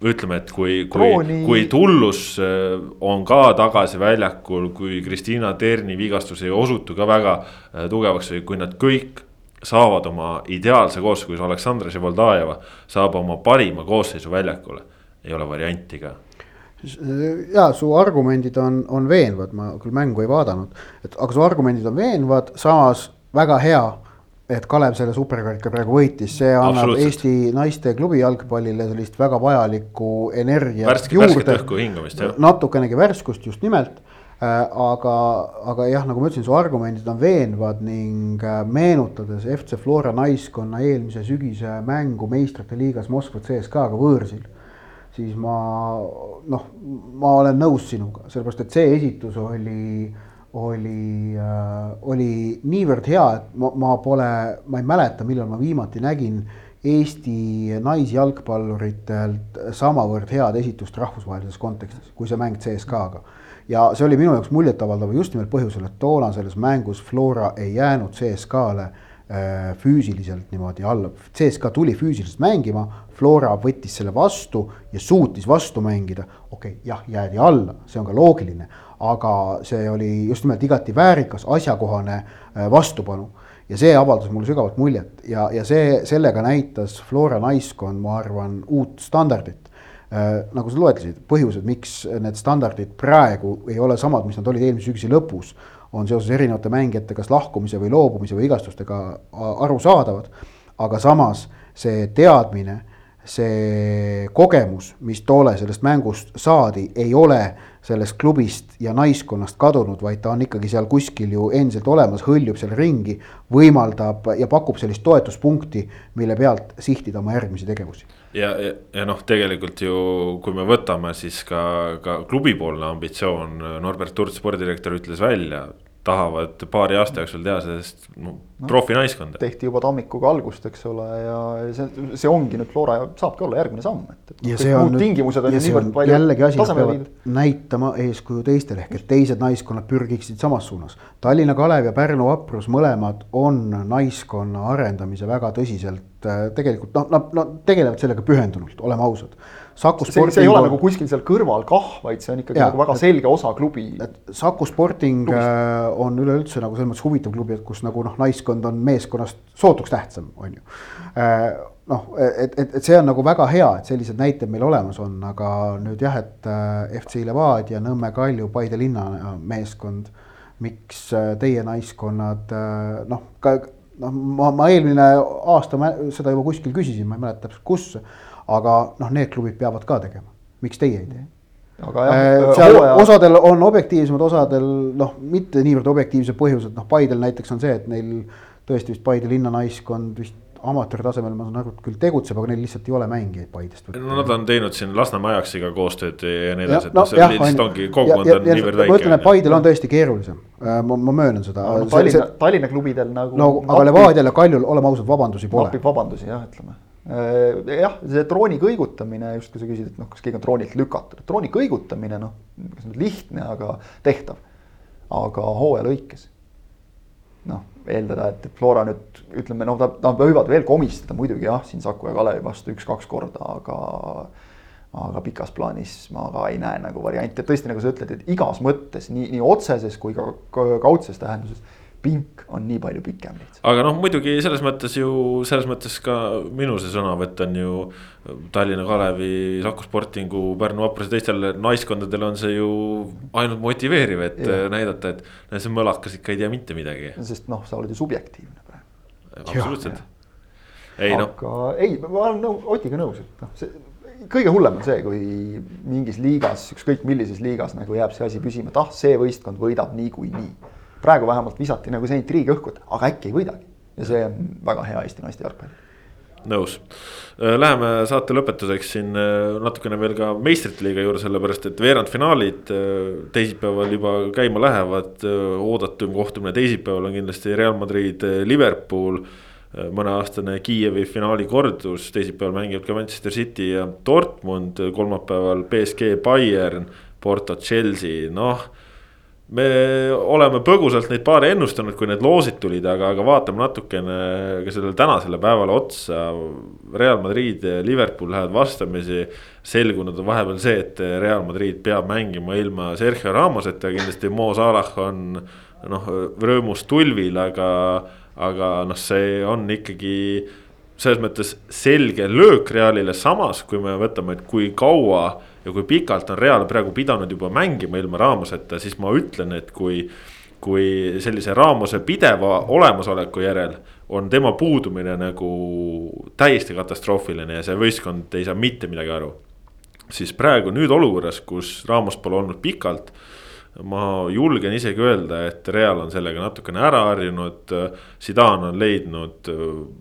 ütleme, et kui, kui kui Tullus äh, on ka tagasi väljakul, kui Kristiina Terni vigastus ei osutu ka väga äh, tugevaks või kui nad kõik saavad oma ideaalse koosseisu, kui Aleksandr Ževoldajeva saab oma parima koosseisu väljakule, ei ole varianti ka. Ja su argumendid on, on veenvad, ma küll mängu ei vaadanud, et aga su argumendid on veenvad, samas väga hea et Kalev selle superkarika praegu võitis, see annab Eesti naiste klubi jalgpallile sellist väga vajalikku energiat Värske, juurde. natukenegi värskust just nimelt äh,. aga, aga jah, nagu ma ütlesin, su argumendid on veenvad ning äh, meenutades FC Flora naiskonna eelmise sügise mängu meistrite liigas Moskva CSKA-ga võõrsil siis ma noh, ma olen nõus sinuga, sellepärast et see esitus oli oli äh,, oli niivõrd hea, et ma, ma pole, ma ei mäleta, millal ma viimati nägin Eesti naisjalgpalluritelt samavõrd head esitust rahvusvahelises kontekstis, kui see mäng CSKA-ga. ja see oli minu jaoks muljetavaldav just nimelt põhjusel, et toona selles mängus Flora ei jäänud CSKA-le äh, füüsiliselt niimoodi alla, CSKA tuli füüsiliselt mängima, Flora võttis selle vastu ja suutis vastu mängida. okei okay,, jah, jäädi alla, see on ka loogiline aga see oli just nimelt igati väärikas, asjakohane äh, vastupanu. ja see avaldas mulle sügavat muljet ja, ja see, sellega näitas Flora naiskond, ma arvan, uut standardit äh,. nagu sa loetlesid, põhjused, miks need standardid praegu ei ole samad, mis nad olid eelmise sügise lõpus, on seoses erinevate mängijate kas lahkumise või loobumise või vigastustega arusaadavad. aga samas see teadmine, see kogemus, mis tolle sellest mängust saadi, ei ole sellest klubist ja naiskonnast kadunud, vaid ta on ikkagi seal kuskil ju endiselt olemas, hõljub seal ringi, võimaldab ja pakub sellist toetuspunkti, mille pealt sihtida oma järgmisi tegevusi. ja, ja, ja noh, tegelikult ju, kui me võtame, siis ka, ka klubipoolne ambitsioon, Norbert Turts, spordidirektor ütles välja tahavad paari aasta jooksul teha sellest no, no, profinaiskonda. tehti juba tammikuga algust, eks ole, ja see, see ongi nüüd Flora saabki olla järgmine samm, et, ja see on nüüd, see on jällegi asi, nad peavad näitama eeskuju teistele ehk et teised naiskonnad pürgiksid samas suunas. Tallinna Kalev ja Pärnu Vaprus mõlemad on naiskonna arendamise väga tõsiselt äh, tegelikult noh, nad, nad tegelevad sellega pühendunult, oleme ausad Saku Sporting. see ei ole nagu kuskil seal kõrval kah, vaid see on ikkagi ja, nagu väga selge osa klubi. Saku Sporting klubist. Äh, on üleüldse nagu selles mõttes huvitav klubi, et kus nagu noh, naiskond on meeskonnast sootuks tähtsam, on ju. Äh, noh, et, et, et see on nagu väga hea, et sellised näited meil olemas on, aga nüüd jah, et äh, FC Levadia, Nõmme Kalju, Paide linna meeskond. miks teie naiskonnad noh, ka noh, ma, ma eelmine aasta ma seda juba kuskil küsisin, ma ei mäleta täpselt kus aga noh, need klubid peavad ka tegema, miks teie ei tee? aga jah äh,, seal hooaja... osadel on objektiivsemad, osadel noh, mitte niivõrd objektiivsed põhjused, noh Paidel näiteks on see, et neil tõesti vist Paide linnanaiskond vist amatöörtasemel, ma saan aru, küll tegutseb, aga neil lihtsalt ei ole mängijaid Paidest. no nad on teinud siin Lasnamäe Ajaxiga koostööd ja nii edasi, et noh, see lihtsalt ongi kogukond on niivõrd väike. ma ütlen, et Paidel on tõesti keerulisem, äh, ma, ma möönan seda no,. Tallinna, Tallinna klubidel nagu. no aga Levadial ja Kaljul, oleme ausad, vabandusi pole. napib vabandusi jah, ütleme Äh, jah, see drooni kõigutamine, just kui sa küsid, et noh, kas keegi on droonilt lükatud, drooni kõigutamine noh, kas nüüd lihtne, aga tehtav. aga hooaja lõikes. noh, eeldada, et Flora nüüd ütleme, noh, nad võivad veel komistada muidugi jah, siin Saku ja Kalevi vastu üks-kaks korda, aga. aga pikas plaanis ma ka ei näe nagu varianti, et tõesti, nagu sa ütled, et igas mõttes nii, nii otseses kui ka kaudses tähenduses pink on nii palju pikem lihtsalt. aga noh, muidugi selles mõttes ju, selles mõttes ka minu see sõnavõtt on ju. Tallinna Kalevi, Saku Sportingu, Pärnu Vapruse teistel naiskondadel on see ju ainult motiveeriv, et ja. näidata, et see mõlakas ikka ei tea mitte midagi. sest noh, sa oled ju subjektiivne praegu. absoluutselt. ei noh. aga ei, ma olen nõu, Otiga nõus, et noh, see kõige hullem on see, kui mingis liigas, ükskõik millises liigas nagu jääb see asi püsima, et ah, see võistkond võidab niikuinii nii praegu vähemalt visati nagu see intriig õhku, et aga äkki ei võidagi. ja see on väga hea Eesti naiste jalgpall. nõus, läheme saate lõpetuseks siin natukene veel ka meistrite liiga juurde, sellepärast et veerandfinaalid teisipäeval juba käima lähevad. oodatum kohtumine teisipäeval on kindlasti Real Madrid, Liverpool mõneaastane Kiievi finaali kordus, teisipäeval mängivad ka Manchester City ja Dortmund, kolmapäeval BSG, Bayern, Porto, Chelsea, noh. Me oleme põgusalt neid paare ennustanud, kui need loosid tulid, aga, aga vaatame natukene ka sellele tänasele päevale otsa. Real Madrid ja Liverpool lähevad vastamisi, selgunud on vahepeal see, et Real Madrid peab mängima ilma Sergio Ramoseta, kindlasti Mo Salah on noh, rõõmus tulvil, aga aga noh, see on ikkagi selles mõttes selge löök Realile, samas kui me võtame, et kui kaua ja kui pikalt on Real praegu pidanud juba mängima ilma Raamoseta, siis ma ütlen, et kui. kui sellise Raamose pideva olemasoleku järel on tema puudumine nagu täiesti katastroofiline ja see võistkond ei saa mitte midagi aru. siis praegu nüüd olukorras, kus Raamos pole olnud pikalt ma julgen isegi öelda, et Real on sellega natukene ära harjunud. Zidane on leidnud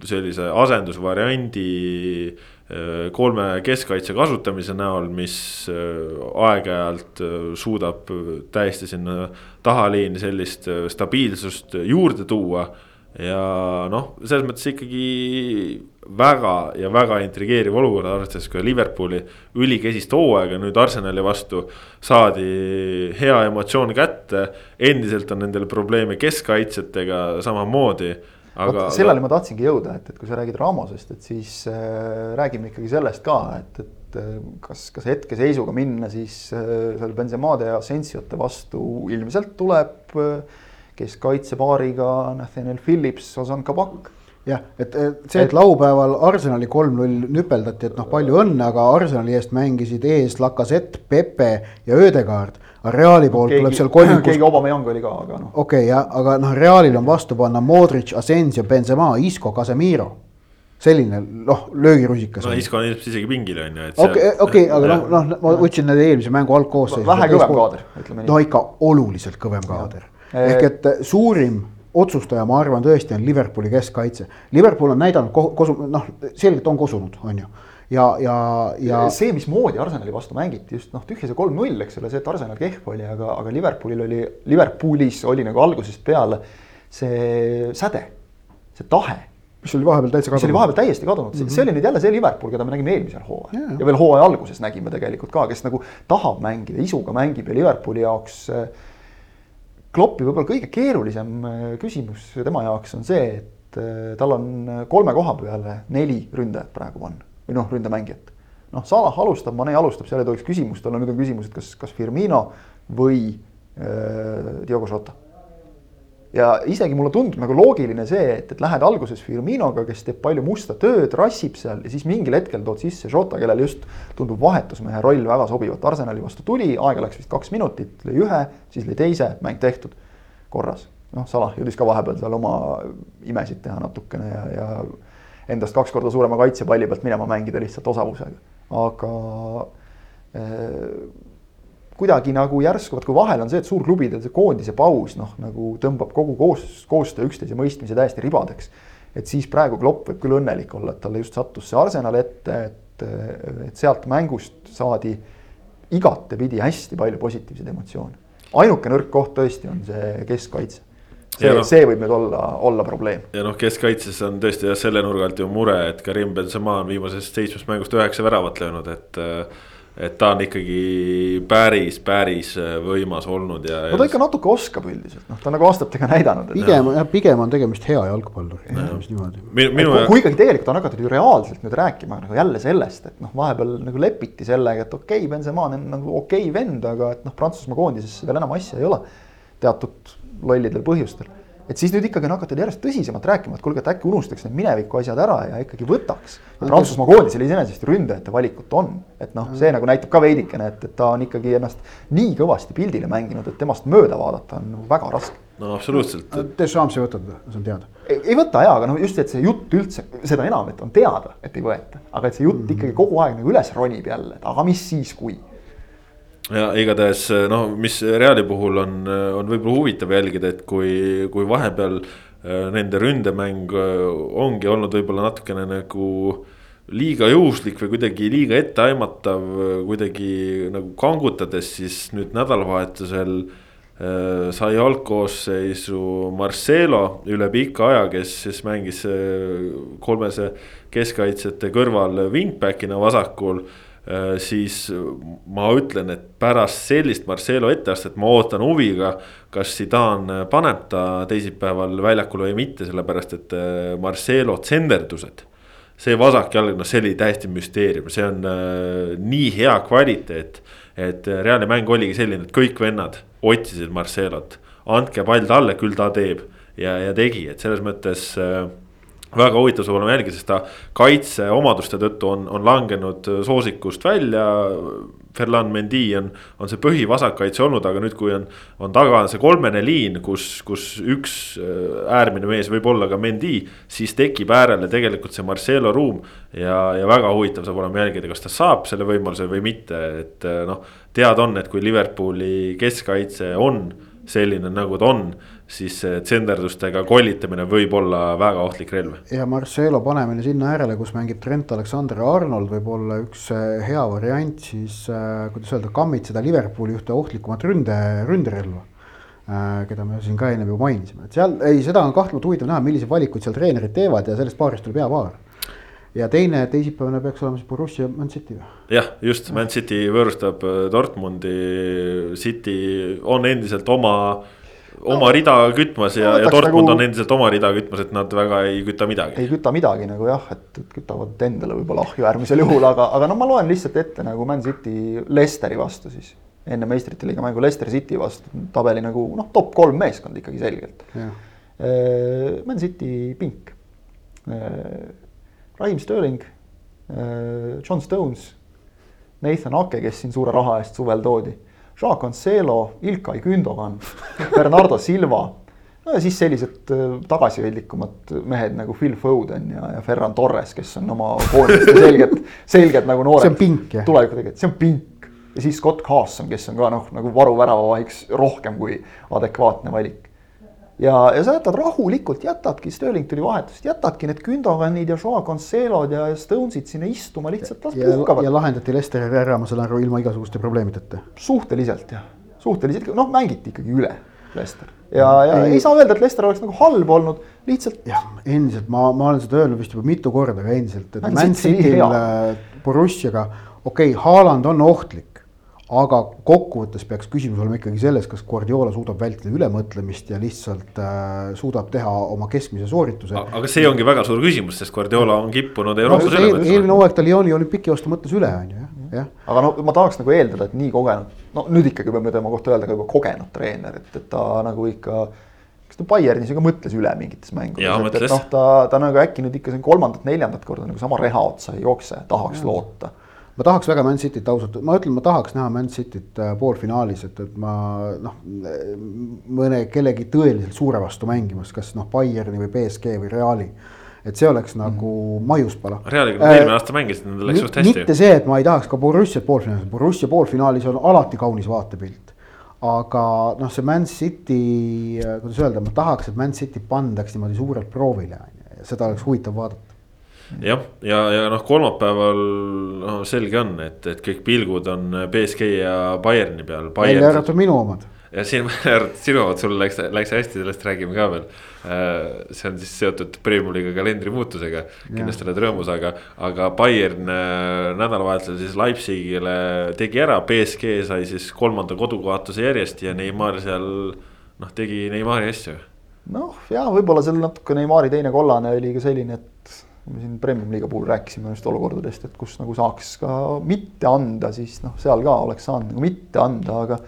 sellise asendusvariandi kolme keskkaitse kasutamise näol, mis äh, aeg-ajalt suudab täiesti sinna tahaliini sellist stabiilsust juurde tuua ja noh, selles mõttes ikkagi väga ja väga intrigeeriv olukord, arvestades ka Liverpooli ülikesist hooaega nüüd Arsenali vastu. saadi hea emotsioon kätte, endiselt on nendel probleeme keskkaitsjatega samamoodi. Aga. selleni ma tahtsingi jõuda, et, et kui sa räägid Ramosest, et siis äh, räägime ikkagi sellest ka, et, et äh, kas, kas hetkeseisuga minna siis äh, seal Benzemade ja Sensiote vastu ilmselt tuleb äh, kes kaitsepaariga Nathaniel Phillips, Ozan Kabak jah, et see, et laupäeval Arsenali kolm-null nüpeldati, et noh, palju õnne, aga Arsenali eest mängisid ees Lacazette, Pepe ja Ödegaard. Aga Reali poolt keegi, tuleb seal kolmikus. keegi Aubameyang oli ka, aga noh. okei okay,, jah, aga noh, Realil on vastu panna Modric, Asensio, Benzema, Isco, Casemiro selline noh, löögirusikas. no Isco on ilmselt isegi pingil on ju. okei, okei, aga noh, noh, ma võtsin need eelmise mängu algkoosseisu. vähe kõvem kaader, ütleme nii. no ikka oluliselt kõvem kaader ehk et äh, suurim otsustaja, ma arvan tõesti on Liverpooli keskkaitse. Liverpool on näidanud kosu, noh, selgelt on kosunud, on ju. Ja, ja, ja. see, mismoodi Arsenali vastu mängiti just noh, tühja see kolm-null, eks ole, see, et Arsenal kehv oli, aga, aga Liverpoolil oli, Liverpoolis oli nagu algusest peale see säde, see tahe mis oli vahepeal täitsa kadunud. mis oli vahepeal täiesti kadunud mm, -hmm. see oli nüüd jälle see Liverpool, keda me nägime eelmisel hooajal yeah. ja veel hooaja alguses nägime tegelikult ka, kes nagu tahab mängida, isuga mängib ja Liverpooli jaoks äh, Kloppi võib-olla kõige keerulisem äh, küsimus tema jaoks on see, et äh, tal on kolme koha peale neli ründajat praegu panna või noh, ründemängijat. noh, Salah alustab, Mane alustab, seal ei tohiks küsimust olla, nüüd on küsimus, et kas, kas Firmino või äh, Diogo Jota ja isegi mulle tundub nagu loogiline see, et, et lähed alguses Firminoga, kes teeb palju musta tööd, rassib seal ja siis mingil hetkel tood sisse Jota, kellel just tundub vahetusmehe roll väga sobivat. Arsenali vastu tuli, aega läks vist kaks minutit, lõi ühe, siis lõi teise, mäng tehtud, korras. noh, Salah jõudis ka vahepeal seal oma imesid teha natukene ja, ja endast kaks korda suurema kaitsepalli pealt minema mängida lihtsalt osavusega, aga äh, kuidagi nagu järsku, vot kui vahel on see, et suurklubidel see koondise paus noh, nagu tõmbab kogu koos, koostöö üksteise mõistmise täiesti ribadeks. et siis praegu Klopp võib küll õnnelik olla, et talle just sattus see Arsenal ette, et, et sealt mängust saadi igatepidi hästi palju positiivseid emotsioone. ainuke nõrk koht tõesti on see keskkaitse see, no, see võib nüüd olla, olla probleem. ja noh, keskkaitses on tõesti jah, selle nurga alt ju mure, et Karim Benzema on viimasest seitsmest mängust üheksa väravat löönud, et äh, et ta on ikkagi päris, päris äh, võimas olnud ja. no ta ikka natuke oskab üldiselt, noh, ta on nagu aastatega näidanud. pigem jah, pigem on tegemist hea jalgpalluri, ütleme siis niimoodi. Minu... kui, kui ikkagi tegelikult on hakatud ju reaalselt nüüd rääkima nagu jälle sellest, et noh, vahepeal nagu lepiti sellega, et okei okay,, Benzema on nagu okei okay vend, aga et noh, Prantsusmaa koondises veel enam asja ei ole. teatud lollidel põhjustel et siis nüüd ikkagi on hakatud järjest tõsisemalt rääkima, et kuulge, et äkki unustaks need mineviku asjad ära ja ikkagi võtaks. Prantsusmaa koondisel iseenesest ründajate valikut on, et noh, see nagu näitab ka veidikene, et, et ta on ikkagi ennast nii kõvasti pildile mänginud, et temast mööda vaadata on väga raske. no absoluutselt. Deschamps ei võta teda, see on teada. ei võta jaa, aga noh, just, et see jutt üldse, seda enam, et on teada, et ei võeta, aga et see jutt mm -hmm. ikkagi kogu aeg nagu üles ronib jälle, et aga mis siis, kui ja igatahes noh, mis Reali puhul on, on võib-olla huvitav jälgida, et kui, kui vahepeal Nende ründemäng ongi olnud võib-olla natukene nagu liiga juhuslik või kuidagi liiga etteaimatav, kuidagi nagu kangutades, siis nüüd nädalavahetusel sai algkoosseisu Marcelo üle pika aja, kes siis mängis kolmese keskkaitsjate kõrval wingback'ina vasakul. Siis ma ütlen, et pärast sellist Marcelo etteastet ma ootan huviga, kas Zidane paneb ta teisipäeval väljakule või mitte, sellepärast et äh, Marcelo tsenderdused. See vasakjalg, noh, see oli täiesti müsteerium, see on äh, nii hea kvaliteet. et äh, reaalne mäng oligi selline, et kõik vennad otsisid Marcelot, andke pall talle, küll ta teeb. Ja, ja tegi, et selles mõttes äh, väga huvitav saab olema jälgida, sest ta kaitseomaduste tõttu on, on langenud soosikust välja. Ferland Mendy on, on see põhivasakkaitse olnud, aga nüüd, kui on, on taga see kolmene liin, kus, kus üks äh, äärmine mees võib olla ka Mendy. siis tekib äärele tegelikult see Marcelo ruum ja, ja väga huvitav saab olema jälgida, kas ta saab selle võimaluse või mitte, et äh, noh. teada on, et kui Liverpooli keskkaitse on selline, nagu ta on siis tsenderdustega koolitamine võib olla väga ohtlik relv. ja Marcelo panemine sinna äärele, kus mängib Trent Alexander-Arnold, võib olla üks äh, hea variant siis äh,, kuidas öelda, kammitseda Liverpooli ühte ohtlikumat ründe, ründerelva äh,. keda me siin ka ennem ju mainisime, et seal, ei, seda on kahtlemata huvitav näha, milliseid valikuid seal treenerid teevad ja sellest paarist tuleb hea paar ja teine teisipäevane peaks olema siis Borussia Man City või? jah, just Man City võõrustab äh, Dortmundi, City on endiselt oma oma no, rida kütmas ja, ja Dortmund nagu, on endiselt oma rida kütmas, et nad väga ei küta midagi. ei küta midagi nagu jah, et, kütavad endale võib-olla ahju äärmisel juhul, aga, aga no ma loen lihtsalt ette nagu Man City Leicesteri vastu siis. enne meistrite liiga mängu Leicester City vastu, tabeli nagu noh, top kolm meeskond ikkagi selgelt. Äh, Man City pink. Äh, Raim Sterling, äh, John Stones, Nathan Ake, kes siin suure raha eest suvel toodi Jacques Cancelo, Ilkay Gündogan, Bernardo Silva. no ja siis sellised äh, tagasihoidlikumad mehed nagu Phil Foden ja, ja Ferran Torres, kes on oma koondiste selgelt, selgelt nagu noored. see on pink jah? tuleviku tegelikult, see on pink. ja siis Scott Carson, kes on ka noh, nagu varuväravahiks rohkem kui adekvaatne valik ja, ja sa jätad rahulikult, jätadki, Sterling tuli vahetusest, jätadki need Gündoganid ja Joao Cancelod ja Stonesid sinna istuma, lihtsalt las puhkavad. ja lahendati Lesteri ära, ma saan aru, ilma igasuguste probleemideta. suhteliselt jah, suhteliselt, noh, mängiti ikkagi üle Lester. ja, ja ei. ei saa öelda, et Lester oleks nagu halb olnud, lihtsalt. jah, endiselt ma, ma olen seda öelnud vist juba mitu korda, aga endiselt, et Man City'l Borussiaga, okei okay,, Haaland on ohtlik aga kokkuvõttes peaks küsimus olema ikkagi selles, kas Guardiola suudab vältida ülemõtlemist ja lihtsalt äh, suudab teha oma keskmise soorituse. aga see ongi väga suur küsimus, sest Guardiola on kippunud Euroopas no, üle mõtlema. eelmine hooaeg ta Lyoni olümpiki vastu mõtles üle, on ju, jah, jah. aga no ma tahaks nagu eeldada, et nii kogenud, no nüüd ikkagi peame tema kohta öelda ka juba kogenud treener, et, et ta nagu ikka kas ta Bayernis ju ka mõtles üle mingites mängudes, et, et noh, ta, ta nagu äkki nüüd ikka siin kolmandat-neljandat korda nagu sama reha otsa ei jookse, tahaks ja. loota ma tahaks väga Man Cityt ausalt, ma ütlen, ma tahaks näha Man Cityt äh, poolfinaalis, et, et ma noh, mõne kellegi tõeliselt suure vastu mängimas, kas noh, Bayerni või BSG või Reali et see oleks nagu mm. maiuspala. Realiga nad eelmine aasta mängisid, neil läks suht hästi. mitte see, et ma ei tahaks ka Borussiat poolfinaalis, Borussia poolfinaalis on alati kaunis vaatepilt. aga noh, see Man City, äh, kuidas öelda, ma tahaks, et Man City pandaks niimoodi suurelt proovile, on ju, ja seda oleks huvitav vaadata jah, ja, ja, ja noh, kolmapäeval noh, selge on, et, et kõik pilgud on BSG ja Bayerni peal. välja arvatud minu omad. ja siin sinu omad, sul läks, läks hästi, sellest räägime ka veel. Äh, see on siis seotud Premiumi liiga kalendri muutusega, kindlasti oled rõõmus, aga, aga Bayern äh, nädalavahetusel siis Leipzigile tegi ära, BSG sai siis kolmanda kodukaotuse järjest ja Neimar seal noh, tegi Neimari asju. noh, ja võib-olla seal natuke Neimari teine kollane oli ka selline, et me siin Premium liiga puhul rääkisime just olukordadest, et kus nagu saaks ka mitte anda, siis noh, seal ka oleks saanud nagu mitte anda, aga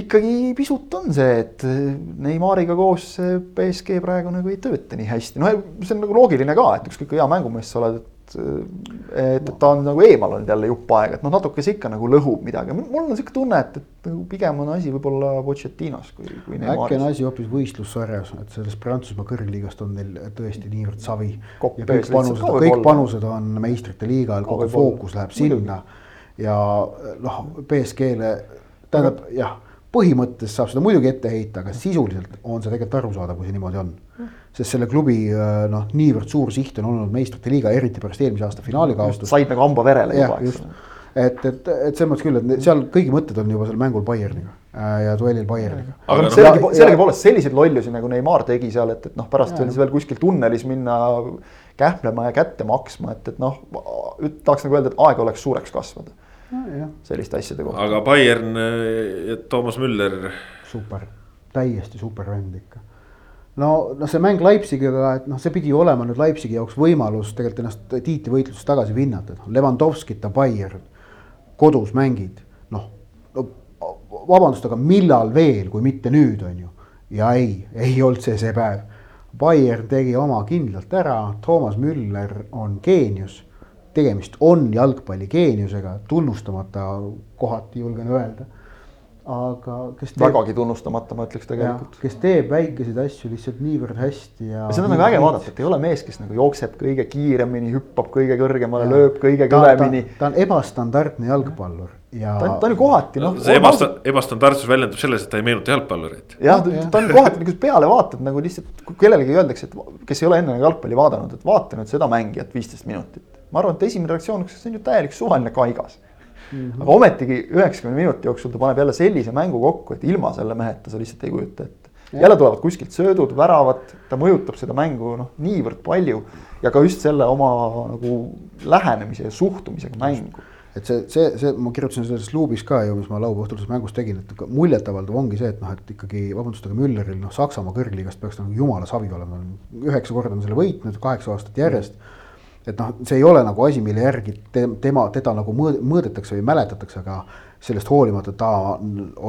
ikkagi pisut on see, et Neimariga koos BSG praegu nagu ei tööta nii hästi, no see on nagu loogiline ka, et ükskõik kui hea mängumees sa oled, et et, et ta on nagu eemal olnud jälle jupp aega, et noh, natuke see ikka nagu lõhub midagi, mul on sihuke tunne, et, et nagu pigem on asi võib-olla Pochettinos kui, kui äkki on asi hoopis võistlussarjas, et sellest Prantsusmaa kõrgliigast on neil tõesti niivõrd savi. kõik panused, kõik panused on meistrite liigal, kogu fookus läheb sinna. Ja noh, BSG-le tähendab jah põhimõttes saab seda muidugi ette heita, aga sisuliselt on see tegelikult arusaadav, kui see niimoodi on. sest selle klubi äh, noh, niivõrd suur siht on olnud meistrite liiga, eriti pärast eelmise aasta finaali kaotust. said nagu hamba verele juba, eks et, et, et selles mõttes küll, et seal kõigi mõtted on juba seal mängul Bayerniga äh, ja duellil Bayerniga. aga noh, sellegi, Ja- ja- sellegipoolest selliseid lollusi nagu Neimar tegi seal, et, et noh, pärast veel, veel kuskil tunnelis minna kähmlema ja kätte maksma, et, et noh, tahaks nagu öelda, et aeg oleks suureks kasvada selliste asjade kohta. aga Bayern ja Toomas Müller, super, täiesti super mäng ikka. no, noh, see mäng Leipzigiga, et noh, see pidi ju olema nüüd Leipzigi jaoks võimalus tegelikult ennast tiitlivõitluses tagasi pinnata, et noh, Levanovskit ja Bayern kodus mängid, noh no, vabandust, aga millal veel, kui mitte nüüd, on ju. ja ei, ei olnud see see päev. Bayern tegi oma kindlalt ära, Toomas Müller on geenius. Tegemist on jalgpalligeeniusega, tunnustamata kohati julgen öelda. aga kes teeb, vägagi tunnustamata, ma ütleks tegelikult. kes teeb väikeseid asju lihtsalt niivõrd hästi ja. seda on nagu äge vaadata, et ei ole mees, kes nagu jookseb kõige kiiremini, hüppab kõige kõrgemale, lööb kõige kõvemini. ta on ebastandardne jalgpallur ja. ta on, ta on ju kohati noh. see ebasta-, ebastandardsus väljendub selles, et ta ei meenuta jalgpallurit. jah, ta on kohati nagu peale vaatad nagu lihtsalt, kui kellelegi öeldakse, et kes ei ole enne jalgpalli vaadanud, et vaata nüüd seda mängijat viisteist minutit. Ma arvan, et esimene reaktsioon see on ju täielik suvaline kaigas mm. -hmm. aga ometigi üheksakümne minuti jooksul ta paneb jälle sellise mängu kokku, et ilma selle meheta sa lihtsalt ei kujuta ette. jälle tulevad kuskilt söödud, väravad, ta mõjutab seda mängu noh, niivõrd palju ja ka just selle oma nagu lähenemise ja suhtumisega mängu. et see, see, see, ma kirjutasin selles luubis ka ju, mis ma laupäeva õhtuses mängus tegin, et muljetavaldav ongi see, et noh, et ikkagi vabandust, aga Mülleril noh, Saksamaa kõrgliigast peaks nagu jumala savi olema. üheksa korda on selle võitnud, kaheksa aastat järjest. Et noh, see ei ole nagu asi, mille järgi te, tema, teda nagu mõõd, mõõdetakse või mäletatakse, aga sellest hoolimata ta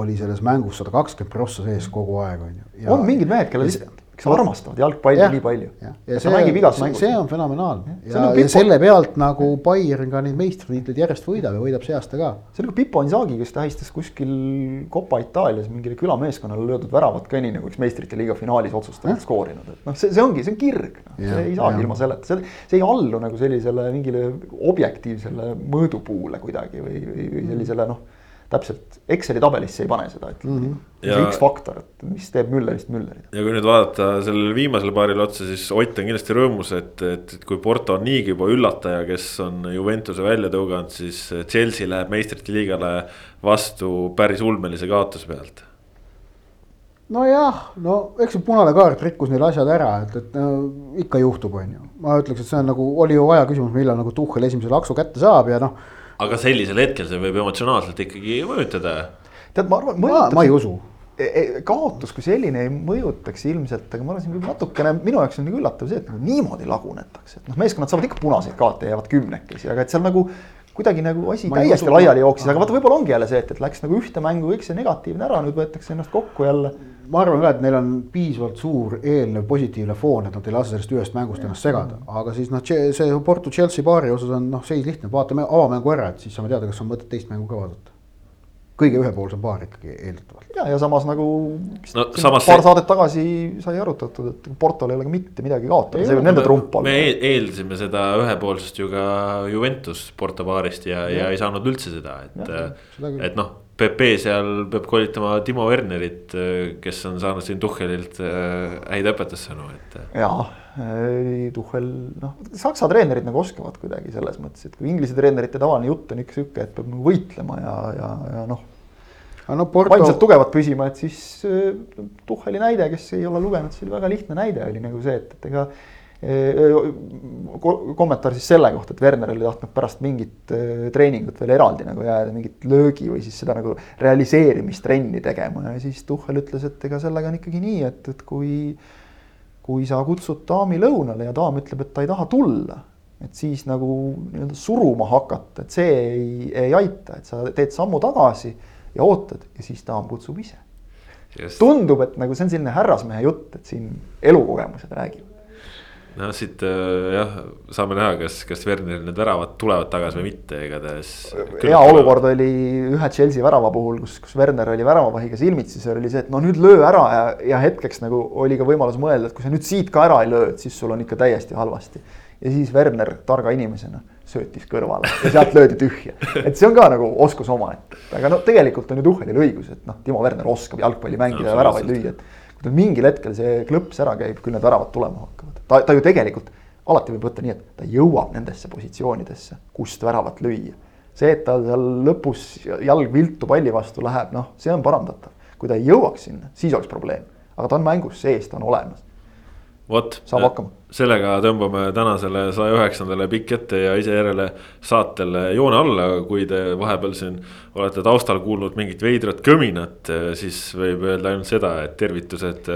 oli selles mängus sada kakskümmend prossa sees kogu aeg on ju. on mingid mehed, kellel lihtsalt, kes armastavad jalgpalli Jah, nii palju. ja ja ta see, mängib igas see, mängus. see on fenomenaalne see ja, on nagu ja Pipo- selle pealt nagu Bayern ka neid meistritiitleid järjest võidab ja võidab see aasta ka. see on nagu Pipo Inzaghi, kes tähistas kuskil Copa Itaalias mingile külameeskonnale löödud väravat ka nii nagu üks meistrite liiga finaalis otsustavalt skoorinud, et noh, see, see ongi, see on kirg no., see ei saagi ilma selleta, see, see ei allu nagu sellisele mingile objektiivsele mõõdupuule kuidagi või, või, või sellisele noh. Täpselt Exceli tabelisse ei pane seda, ütleme mm. -hmm. Ja- see X-faktor, et mis teeb Müllerist Müllerit. ja kui nüüd vaadata sellele viimasele paarile otsa, siis Ott on kindlasti rõõmus, et, et, et kui Porto on niigi juba üllataja, kes on Juventuse välja tõuganud, siis Chelsea läheb meistrite liigale vastu päris ulmelise kaotuse pealt. nojah, no eks see punane kaart rikkus neil asjad ära, et, et no, ikka juhtub, on ju. ma ütleks, et see on nagu, oli ju aja küsimus, millal nagu Tuhhel esimese laksu kätte saab ja noh, aga sellisel hetkel see võib emotsionaalselt ikkagi mõjutada. tead, ma arvan, ma, ma ei usu. E- e- kaotus kui selline ei mõjutaks ilmselt, aga ma arvan, siin võib natukene, minu jaoks on nagu üllatav see, et nagu niimoodi lagunetakse, et noh, meeskonnad saavad ikka punaseid kaarte ja jäävad kümnekesi, aga et seal nagu. kuidagi nagu asi Ma täiesti usu- laiali jooksis, aga vaata, võib-olla ongi jälle see, et, et läks nagu ühte mängu kõik see negatiivne ära, nüüd võetakse ennast kokku jälle. Ma arvan ka, et neil on piisavalt suur eelnev positiivne foon, et nad ei lase sellest ühest mängust ennast segada, aga siis noh, see Porto Chelsea paari osas on noh, seis lihtne, vaatame avamängu ära, et siis saame teada, kas on mõtet teist mängu ka vaadata. kõige ühepoolsem paar ikkagi eeldatavalt. ja, ja samas nagu No samas paar see- saadet tagasi sai arutatud, et Portol ei ole ka mitte midagi kaotada, see võib nende trump me olla. eel- eeldasime seda ühepoolsust ju ka Juventus Porto paarist ja, ja ei saanud üldse seda, et. et noh, Pepe seal peab koolitama Timo Wernerit, kes on saanud siin Tuhhelilt äh, häid õpetussõnu, et. jaa, Tuhhel, noh, saksa treenerid nagu oskavad kuidagi selles mõttes, et kui inglise treenerite tavaline jutt on ikka sihuke, et peab nagu võitlema ja, ja, ja noh. aga no Porto. vaimselt tugevad püsima, et siis äh, Tuhheli näide, kes ei ole lugenud, see oli väga lihtne näide oli nagu see, et, et ega äh, kommentaar siis selle kohta, et Werner oli tahtnud pärast mingit treeningut veel eraldi nagu jääda mingit löögi või siis seda nagu realiseerimistrenni tegema ja siis Tuhhel ütles, et ega sellega on ikkagi nii, et, et kui kui sa kutsud daami lõunale ja daam ütleb, et ta ei taha tulla, et siis nagu nii-öelda suruma hakata, et see ei, ei aita, et sa teed sammu tagasi ja ootad ja siis daam kutsub ise. tundub, et nagu see on selline härrasmehe jutt, et siin elukogemused räägivad. No siit äh, jah, saame näha, kas, kas Werneril need väravad tulevad tagasi või mitte, igatahes. hea olukord oli ühe Chelsea värava puhul, kus, kus Werner oli väravavahiga silmitsi, see oli see, et no nüüd löö ära ja, ja hetkeks nagu oli ka võimalus mõelda, et kui sa nüüd siit ka ära ei löö, et siis sul on ikka täiesti halvasti. ja siis Werner targa inimesena söötis kõrvale ja sealt löödi tühja. et see on ka nagu oskus omaette, aga no tegelikult on ju Tuhhelil õigus, et noh, Timo Werner oskab jalgpalli mängida ja väravaid lüüa, et. kui tal mingil hetkel see klõps ära käib, küll need väravad tulema hakkavad, ta, ta ju tegelikult alati võib võtta nii, et ta jõuab nendesse positsioonidesse, kust väravat lüüa. see, et tal seal lõpus jalg viltu palli vastu läheb, noh, see on parandatav. kui ta ei jõuaks sinna, siis oleks probleem, aga ta on mängus sees, ta on olemas vot, sellega tõmbame tänasele saja üheksandale pikk ette ja ise järele saatele joone alla, kui te vahepeal siin olete taustal kuulnud mingit veidrat kõminat, siis võib öelda ainult seda, et tervitused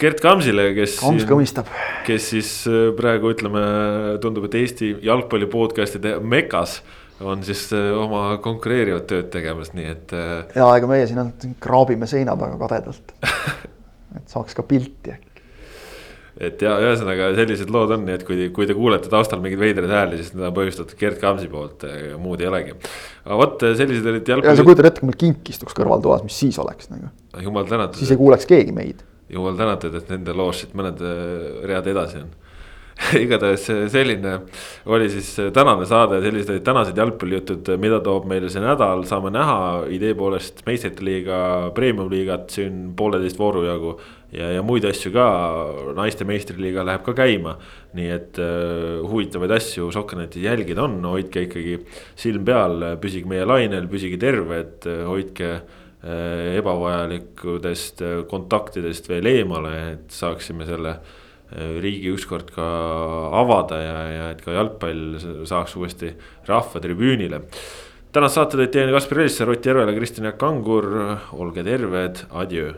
Gert Kamsile, kes. Kams kõmistab. kes siis praegu ütleme, tundub, et Eesti jalgpalli podcast'ide mekas on siis oma konkureerivat tööd tegemas, nii et. ja ega meie siin ainult kraabime seina taga kadedalt et saaks ka pilti äkki et ja ühesõnaga sellised lood on, nii et kui, kui te kuulete taustal mingeid veidraid hääli, siis need on põhjustatud Gerd Kamsi poolt, muud ei olegi. aga vot sellised olid jalgpalli. ja sa kujutad ette, kui meil kink istuks kõrvaltoas, mis siis oleks nagu. jumal tänatud. siis ei kuuleks keegi meid. Jumal tänatud, et nende loos siit mõned äh, read edasi on. Igatahes selline oli siis tänane saade, sellised olid tänased jalgpallijutud, mida toob meile see nädal, saame näha idee poolest meistrite liiga, premium-liigat siin pooleteist vooru jagu. ja, ja muid asju ka, naiste meistriliiga läheb ka käima. nii et uh, huvitavaid asju Sokkenetis jälgida on, hoidke ikkagi silm peal, püsige meie lainel, püsige terved, hoidke ebavajalikudest kontaktidest veel eemale, et saaksime selle Äh, riigi ükskord ka avada ja, ja et ka jalgpall saaks uuesti rahvatribüünile. tänast saate tõid teieni Kaspar Elisser, Ott Järvela, Kristjan Jaak Kangur, olge terved, adjöö